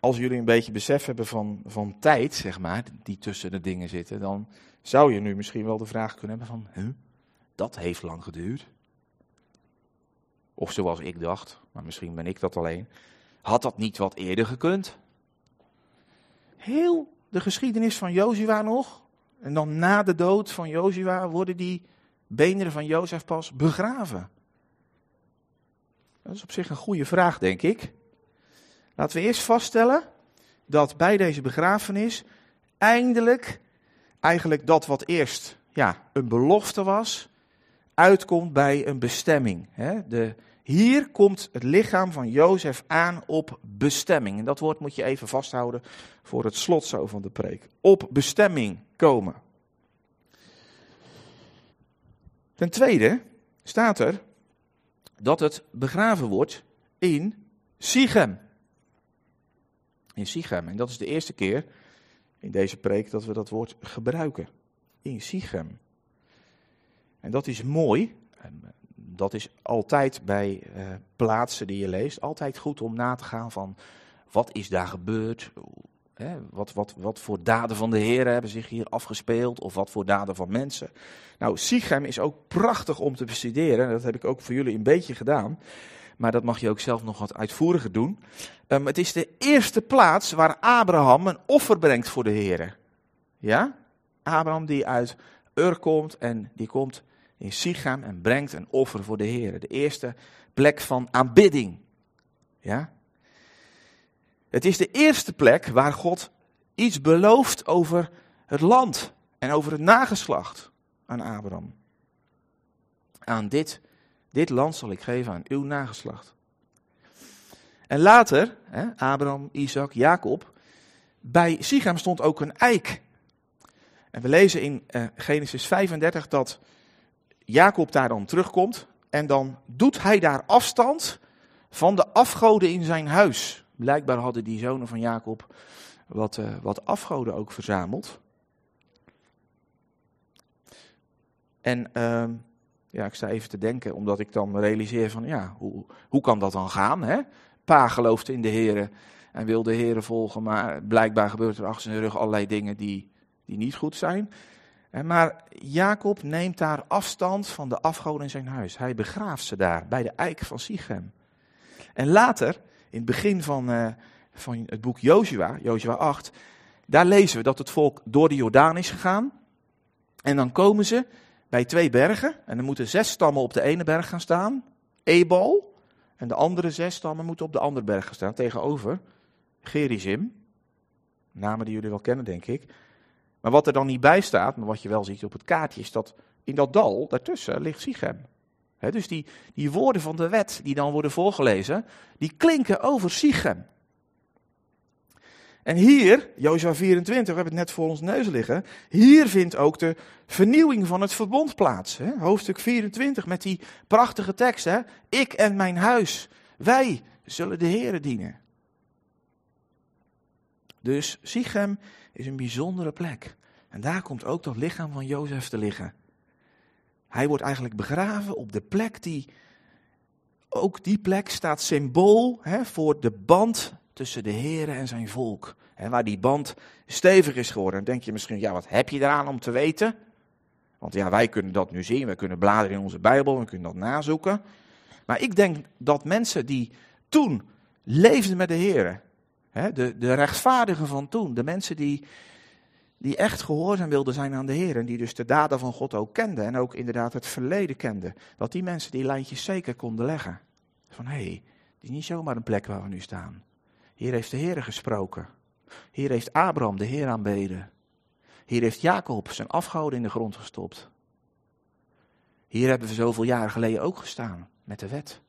als jullie een beetje besef hebben van, van tijd, zeg maar, die tussen de dingen zitten, dan zou je nu misschien wel de vraag kunnen hebben van, huh, dat heeft lang geduurd. Of zoals ik dacht, maar misschien ben ik dat alleen, had dat niet wat eerder gekund? Heel de geschiedenis van Jozua nog, en dan na de dood van Jozua worden die beenderen van Jozef pas begraven. Dat is op zich een goede vraag, denk ik. Laten we eerst vaststellen dat bij deze begrafenis eindelijk eigenlijk dat wat eerst ja, een belofte was, uitkomt bij een bestemming. De, hier komt het lichaam van Jozef aan op bestemming. En dat woord moet je even vasthouden voor het slot zo van de preek. Op bestemming komen. Ten tweede staat er dat het begraven wordt in Sichem in Sichem. En dat is de eerste keer in deze preek dat we dat woord gebruiken. In Sichem. En dat is mooi. Eh, dat is altijd bij uh, plaatsen die je leest, altijd goed om na te gaan van wat is daar gebeurd? Wat, wat, wat voor daden van de Heer hebben zich hier afgespeeld? Of wat voor daden van mensen? Nou, Sichem is ook prachtig om te bestuderen. Dat heb ik ook voor jullie een beetje gedaan maar dat mag je ook zelf nog wat uitvoeriger doen. Um, het is de eerste plaats waar Abraham een offer brengt voor de Heer. Ja? Abraham die uit Ur komt en die komt in Sichem en brengt een offer voor de Heer. De eerste plek van aanbidding. Ja? Het is de eerste plek waar God iets belooft over het land en over het nageslacht aan Abraham. Aan dit dit land zal ik geven aan uw nageslacht. En later, hè, Abraham, Isaac, Jacob, bij Sichem stond ook een eik. En we lezen in uh, Genesis 35 dat Jacob daar dan terugkomt en dan doet hij daar afstand van de afgoden in zijn huis. Blijkbaar hadden die zonen van Jacob wat, uh, wat afgoden ook verzameld. En uh, ja, ik sta even te denken, omdat ik dan realiseer van, ja, hoe, hoe kan dat dan gaan? Hè? Pa gelooft in de Heer en wil de Heer volgen, maar blijkbaar gebeurt er achter zijn rug allerlei dingen die, die niet goed zijn. Maar Jacob neemt daar afstand van de afgoden in zijn huis. Hij begraaft ze daar, bij de eik van Sichem. En later, in het begin van, uh, van het boek Jozua, Jozua 8, daar lezen we dat het volk door de Jordaan is gegaan. En dan komen ze bij twee bergen. En er moeten zes stammen op de ene berg gaan staan. Ebal. En de andere zes stammen moeten op de andere berg gaan staan. Tegenover Gerizim. Namen die jullie wel kennen, denk ik. Maar wat er dan niet bij staat, maar wat je wel ziet op het kaartje, is dat in dat dal daartussen ligt Sichem. Dus die, die woorden van de wet die dan worden voorgelezen, die klinken over Sichem. En hier, Jozua 24, we hebben het net voor ons neus liggen. Hier vindt ook de vernieuwing van het verbond plaats. Hoofdstuk 24 met die prachtige tekst. Ik en mijn huis, wij zullen de Here dienen. Dus Sichem is een bijzondere plek. En daar komt ook dat lichaam van Jozef te liggen. Hij wordt eigenlijk begraven op de plek die, ook die plek staat symbool hè, voor de band tussen de Heer en zijn volk. En waar die band stevig is geworden. Dan denk je misschien, ja, wat heb je eraan om te weten? Want ja, wij kunnen dat nu zien, we kunnen bladeren in onze Bijbel, we kunnen dat nazoeken. Maar ik denk dat mensen die toen leefden met de Heer, de, de rechtvaardigen van toen, de mensen die, die echt gehoorzaam wilden zijn aan de Heer en die dus de daden van God ook kenden en ook inderdaad het verleden kenden, dat die mensen die lijntjes zeker konden leggen. Van hé, hey, dit is niet zomaar een plek waar we nu staan. Hier heeft de Heer gesproken. Hier heeft Abraham de Heer aanbeden. Hier heeft Jacob zijn afgoden in de grond gestopt. Hier hebben we zoveel jaren geleden ook gestaan met de wet.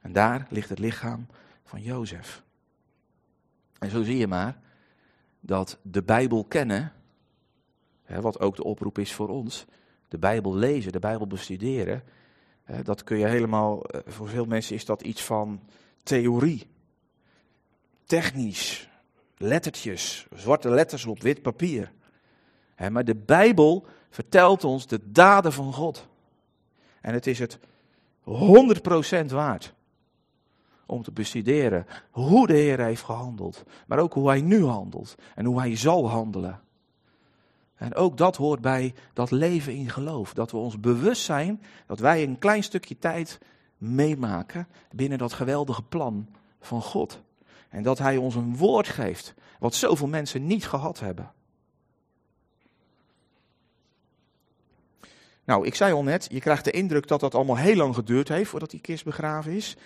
En daar ligt het lichaam van Jozef. En zo zie je maar dat de Bijbel kennen, hè, wat ook de oproep is voor ons, de Bijbel lezen, de Bijbel bestuderen, dat kun je helemaal, eh, voor veel mensen is dat iets van theorie, technisch, lettertjes, zwarte letters op wit papier. Hè, maar de Bijbel vertelt ons de daden van God. En het is het 100% waard om te bestuderen hoe de Heer heeft gehandeld, maar ook hoe hij nu handelt en hoe hij zal handelen. En ook dat hoort bij dat leven in geloof, dat we ons bewust zijn dat wij een klein stukje tijd meemaken binnen dat geweldige plan van God. En dat hij ons een woord geeft, wat zoveel mensen niet gehad hebben. Nou, ik zei al net, je krijgt de indruk dat dat allemaal heel lang geduurd heeft voordat die kist begraven is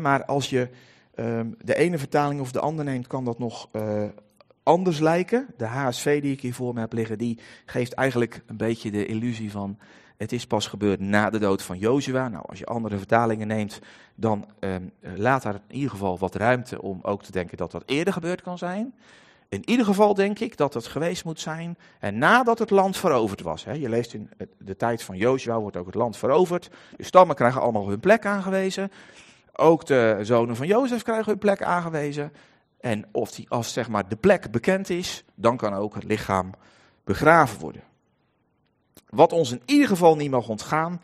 maar als je ehm, de ene vertaling of de andere neemt, kan dat nog uh, anders lijken. De HSV die ik hier voor me heb liggen, die geeft eigenlijk een beetje de illusie van het is pas gebeurd na de dood van Jozua. Nou, als je andere vertalingen neemt, dan um, laat daar in ieder geval wat ruimte om ook te denken dat dat eerder gebeurd kan zijn. In ieder geval denk ik dat het geweest moet zijn en nadat het land veroverd was. Je leest in de tijd van Jozua wordt ook het land veroverd. De stammen krijgen allemaal hun plek aangewezen. Ook de zonen van Jozef krijgen hun plek aangewezen. En of die, als zeg maar, de plek bekend is, dan kan ook het lichaam begraven worden. Wat ons in ieder geval niet mag ontgaan.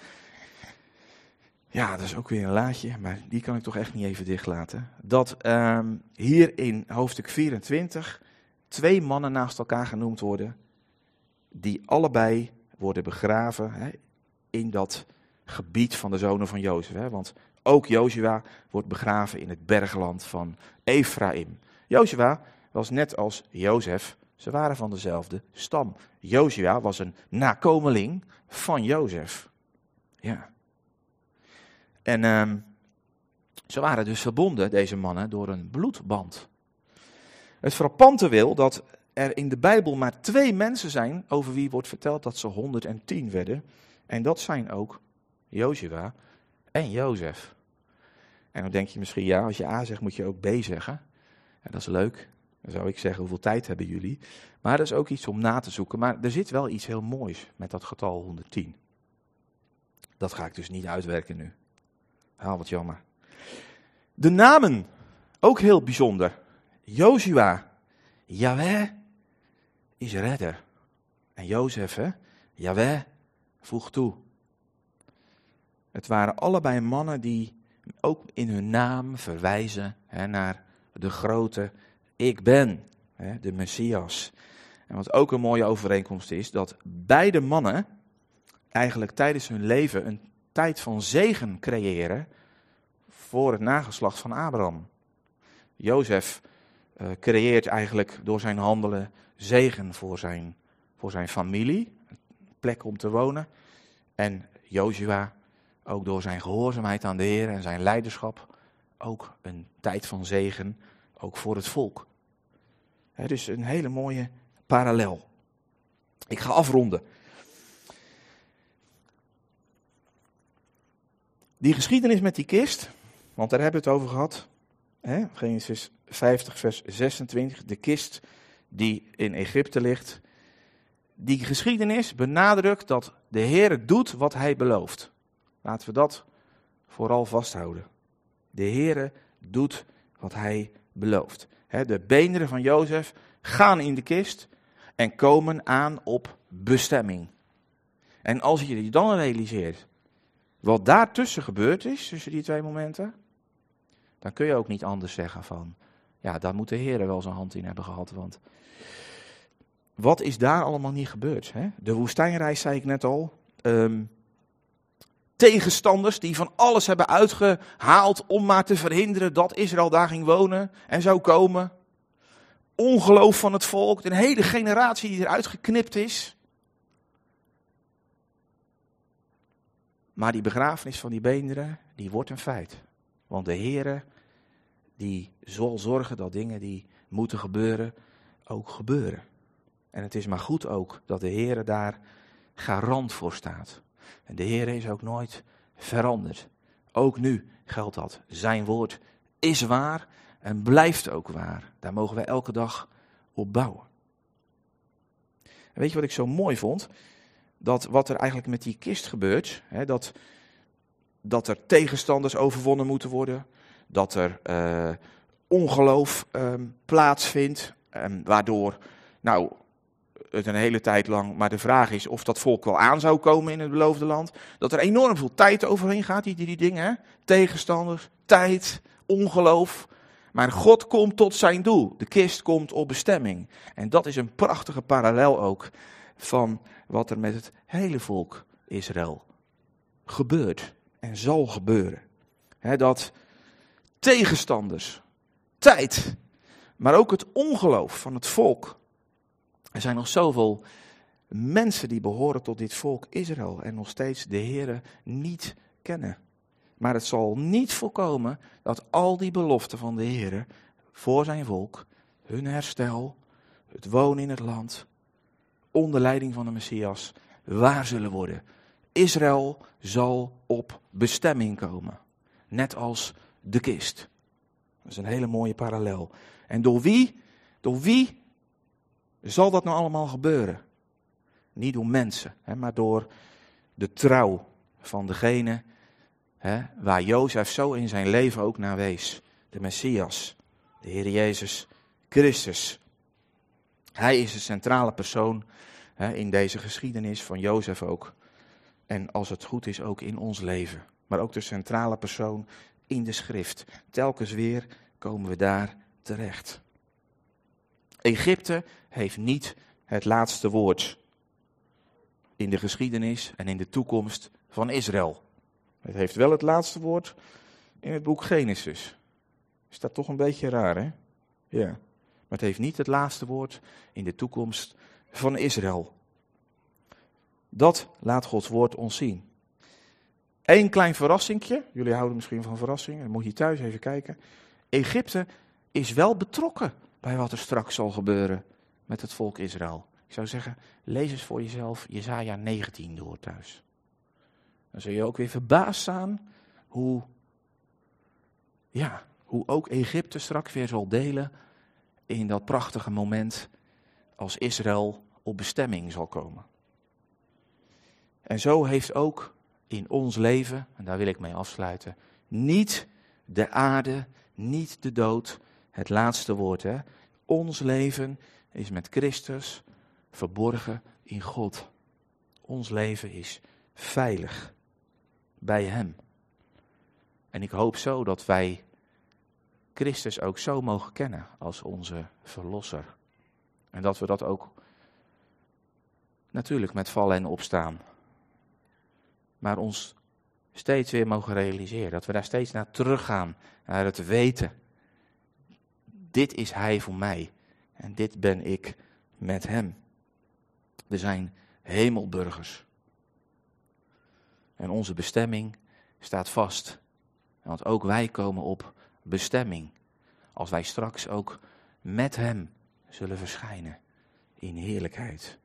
Ja, dat is ook weer een laadje, maar die kan ik toch echt niet even dichtlaten. Dat ehm, hier in hoofdstuk 24 twee mannen naast elkaar genoemd worden. Die allebei worden begraven hè, in dat gebied van de zonen van Jozef. Hè. Want ook Jozua wordt begraven in het bergland van Ephraim. Jozua was net als Jozef, ze waren van dezelfde stam. Jozua was een nakomeling van Jozef. Ja. En uh, ze waren dus verbonden, deze mannen, door een bloedband. Het frappante wil dat er in de Bijbel maar twee mensen zijn over wie wordt verteld dat ze 110 werden. En dat zijn ook Jozua en Jozef. En dan denk je misschien, ja, als je A zegt, moet je ook B zeggen. En dat is leuk. Dan zou ik zeggen, hoeveel tijd hebben jullie? Maar dat is ook iets om na te zoeken. Maar er zit wel iets heel moois met dat getal 110. Dat ga ik dus niet uitwerken nu. Haal wat jammer. De namen, ook heel bijzonder. Joshua, Yahweh is redder. En Jozef, hè? Yahweh, voeg toe. Het waren allebei mannen die ook in hun naam verwijzen hè, naar de grote ik ben, hè, de Messias. En wat ook een mooie overeenkomst is, dat beide mannen eigenlijk tijdens hun leven een tijd van zegen creëren voor het nageslacht van Abraham. Jozef uh, creëert eigenlijk door zijn handelen zegen voor zijn, voor zijn familie, een plek om te wonen. En Jozua ook door zijn gehoorzaamheid aan de Heer en zijn leiderschap, ook een tijd van zegen, ook voor het volk. He, dus een hele mooie parallel. Ik ga afronden. Die geschiedenis met die kist, want daar hebben we het over gehad. Genesis 50, vers 26, de kist die in Egypte ligt. Die geschiedenis benadrukt dat de Heer doet wat hij belooft. Laten we dat vooral vasthouden. De Heere doet wat hij belooft. de beenderen van Jozef gaan in de kist en komen aan op bestemming. En als je je dan realiseert wat daartussen gebeurd is, tussen die twee momenten, dan kun je ook niet anders zeggen van, ja, daar moet de Heer wel zijn hand in hebben gehad, want wat is daar allemaal niet gebeurd? Hè? De woestijnreis zei ik net al. Ehm, tegenstanders die van alles hebben uitgehaald om maar te verhinderen dat Israël daar ging wonen en zou komen. Ongeloof van het volk, een hele generatie die eruit geknipt is. Maar die begrafenis van die beenderen, die wordt een feit. Want de Heere, die zal zorgen dat dingen die moeten gebeuren, ook gebeuren. En het is maar goed ook dat de Heere daar garant voor staat. En de Heer is ook nooit veranderd. Ook nu geldt dat. Zijn woord is waar en blijft ook waar. Daar mogen wij elke dag op bouwen. En weet je wat ik zo mooi vond? Dat wat er eigenlijk met die kist gebeurt, hè, dat, dat er tegenstanders overwonnen moeten worden, dat er uh, ongeloof uh, plaatsvindt, um, waardoor nou, het een hele tijd lang, maar de vraag is of dat volk wel aan zou komen in het beloofde land. Dat er enorm veel tijd overheen gaat, die, die dingen. Tegenstanders, tijd, ongeloof. Maar God komt tot zijn doel. De kist komt op bestemming. En dat is een prachtige parallel ook van wat er met het hele volk Israël gebeurt en zal gebeuren. dat tegenstanders, tijd, maar ook het ongeloof van het volk er zijn nog zoveel mensen die behoren tot dit volk Israël en nog steeds de Heere niet kennen. Maar het zal niet voorkomen dat al die beloften van de Heere voor zijn volk, hun herstel, het wonen in het land, onder leiding van de Messias, waar zullen worden. Israël zal op bestemming komen, net als de kist. Dat is een hele mooie parallel. En door wie, door wie zal dat nou allemaal gebeuren? Niet door mensen, hè, maar door de trouw van degene hè, waar Jozef zo in zijn leven ook naar wees. De Messias, de Heer Jezus Christus. Hij is de centrale persoon hè, in deze geschiedenis van Jozef ook. En als het goed is ook in ons leven. Maar ook de centrale persoon in de schrift. Telkens weer komen we daar terecht. Egypte heeft niet het laatste woord in de geschiedenis en in de toekomst van Israël. Het heeft wel het laatste woord in het boek Genesis. Is dat toch een beetje raar, hè? Ja. Maar het heeft niet het laatste woord in de toekomst van Israël. Dat laat Gods woord ons zien. Eén klein verrassingje. Jullie houden misschien van verrassingen. Dan moet je thuis even kijken. Egypte is wel betrokken bij wat er straks zal gebeuren met het volk Israël. Ik zou zeggen, lees eens voor jezelf Jezaja 19 door thuis. Dan zul je ook weer verbaasd staan hoe, ja, hoe ook Egypte straks weer zal delen in dat prachtige moment als Israël op bestemming zal komen. En zo heeft ook in ons leven, en daar wil ik mee afsluiten, niet de aarde, niet de dood, het laatste woord. Hè? Ons leven is met Christus verborgen in God. Ons leven is veilig bij Hem. En ik hoop zo dat wij Christus ook zo mogen kennen als onze Verlosser. En dat we dat ook natuurlijk met vallen en opstaan. Maar ons steeds weer mogen realiseren. Dat we daar steeds naar teruggaan. Naar het weten dit is Hij voor mij en dit ben ik met Hem. We zijn hemelburgers. En onze bestemming staat vast. Want ook wij komen op bestemming. Als wij straks ook met Hem zullen verschijnen in heerlijkheid.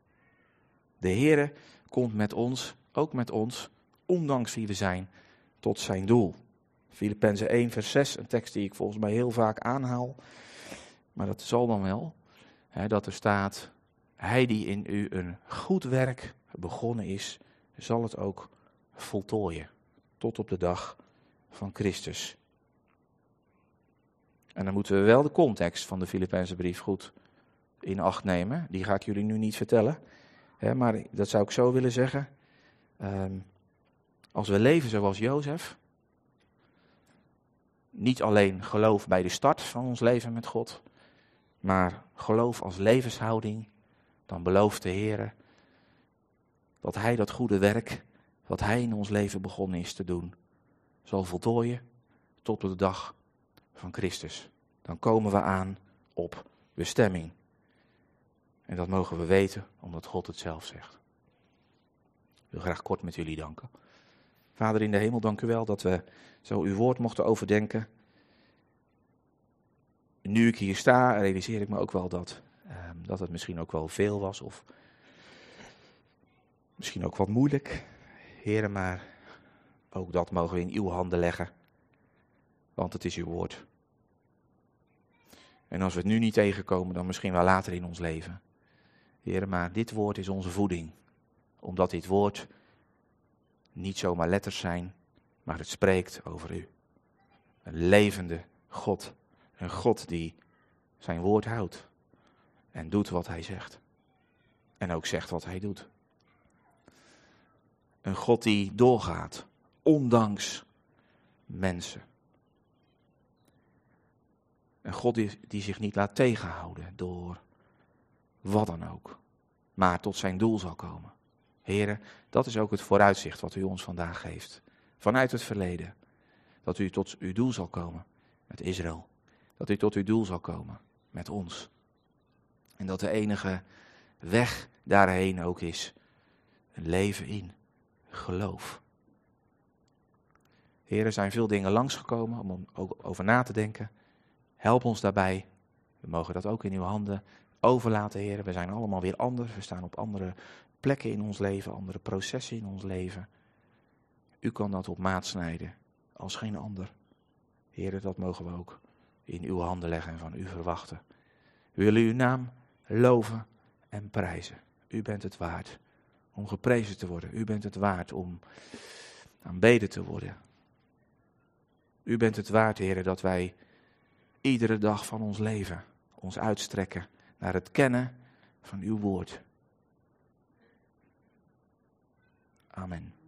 De Heere komt met ons, ook met ons, ondanks wie we zijn, tot zijn doel. Filippenzen 1, vers 6, een tekst die ik volgens mij heel vaak aanhaal. Maar dat zal dan wel, hè, dat er staat, hij die in u een goed werk begonnen is, zal het ook voltooien. Tot op de dag van Christus. En dan moeten we wel de context van de Filipijnse brief goed in acht nemen. Die ga ik jullie nu niet vertellen. Hè, maar dat zou ik zo willen zeggen. Ehm, als we leven zoals Jozef, niet alleen geloof bij de start van ons leven met God, maar geloof als levenshouding dan belooft de Heer dat Hij dat goede werk, wat Hij in ons leven begonnen is te doen, zal voltooien tot de dag van Christus. Dan komen we aan op bestemming. En dat mogen we weten, omdat God het zelf zegt. Ik wil graag kort met jullie danken. Vader in de hemel, dank u wel dat we zo uw woord mochten overdenken. Nu ik hier sta, realiseer ik me ook wel dat, ehm, dat het misschien ook wel veel was of misschien ook wat moeilijk. Heren, maar ook dat mogen we in uw handen leggen, want het is uw woord. En als we het nu niet tegenkomen, dan misschien wel later in ons leven. Heren, maar dit woord is onze voeding, omdat dit woord niet zomaar letters zijn, maar het spreekt over u. Een levende God. Een God die zijn woord houdt en doet wat hij zegt. En ook zegt wat hij doet. Een God die doorgaat, ondanks mensen. Een God die, zich niet laat tegenhouden door wat dan ook, maar tot zijn doel zal komen. Heren, dat is ook het vooruitzicht wat u ons vandaag geeft. Vanuit het verleden. Dat u tot uw doel zal komen met Israël. Dat u tot uw doel zal komen met ons. En dat de enige weg daarheen ook is een leven in geloof. Heren, er zijn veel dingen langsgekomen om ook over na te denken. Help ons daarbij. We mogen dat ook in uw handen overlaten, heren. We zijn allemaal weer anders. We staan op andere plekken in ons leven, andere processen in ons leven. U kan dat op maat snijden als geen ander. Heren, dat mogen we ook in uw handen leggen en van u verwachten. We willen uw naam loven en prijzen. U bent het waard om geprezen te worden. U bent het waard om aanbeden te worden. U bent het waard, heren, dat wij iedere dag van ons leven ons uitstrekken naar het kennen van uw woord. Amen.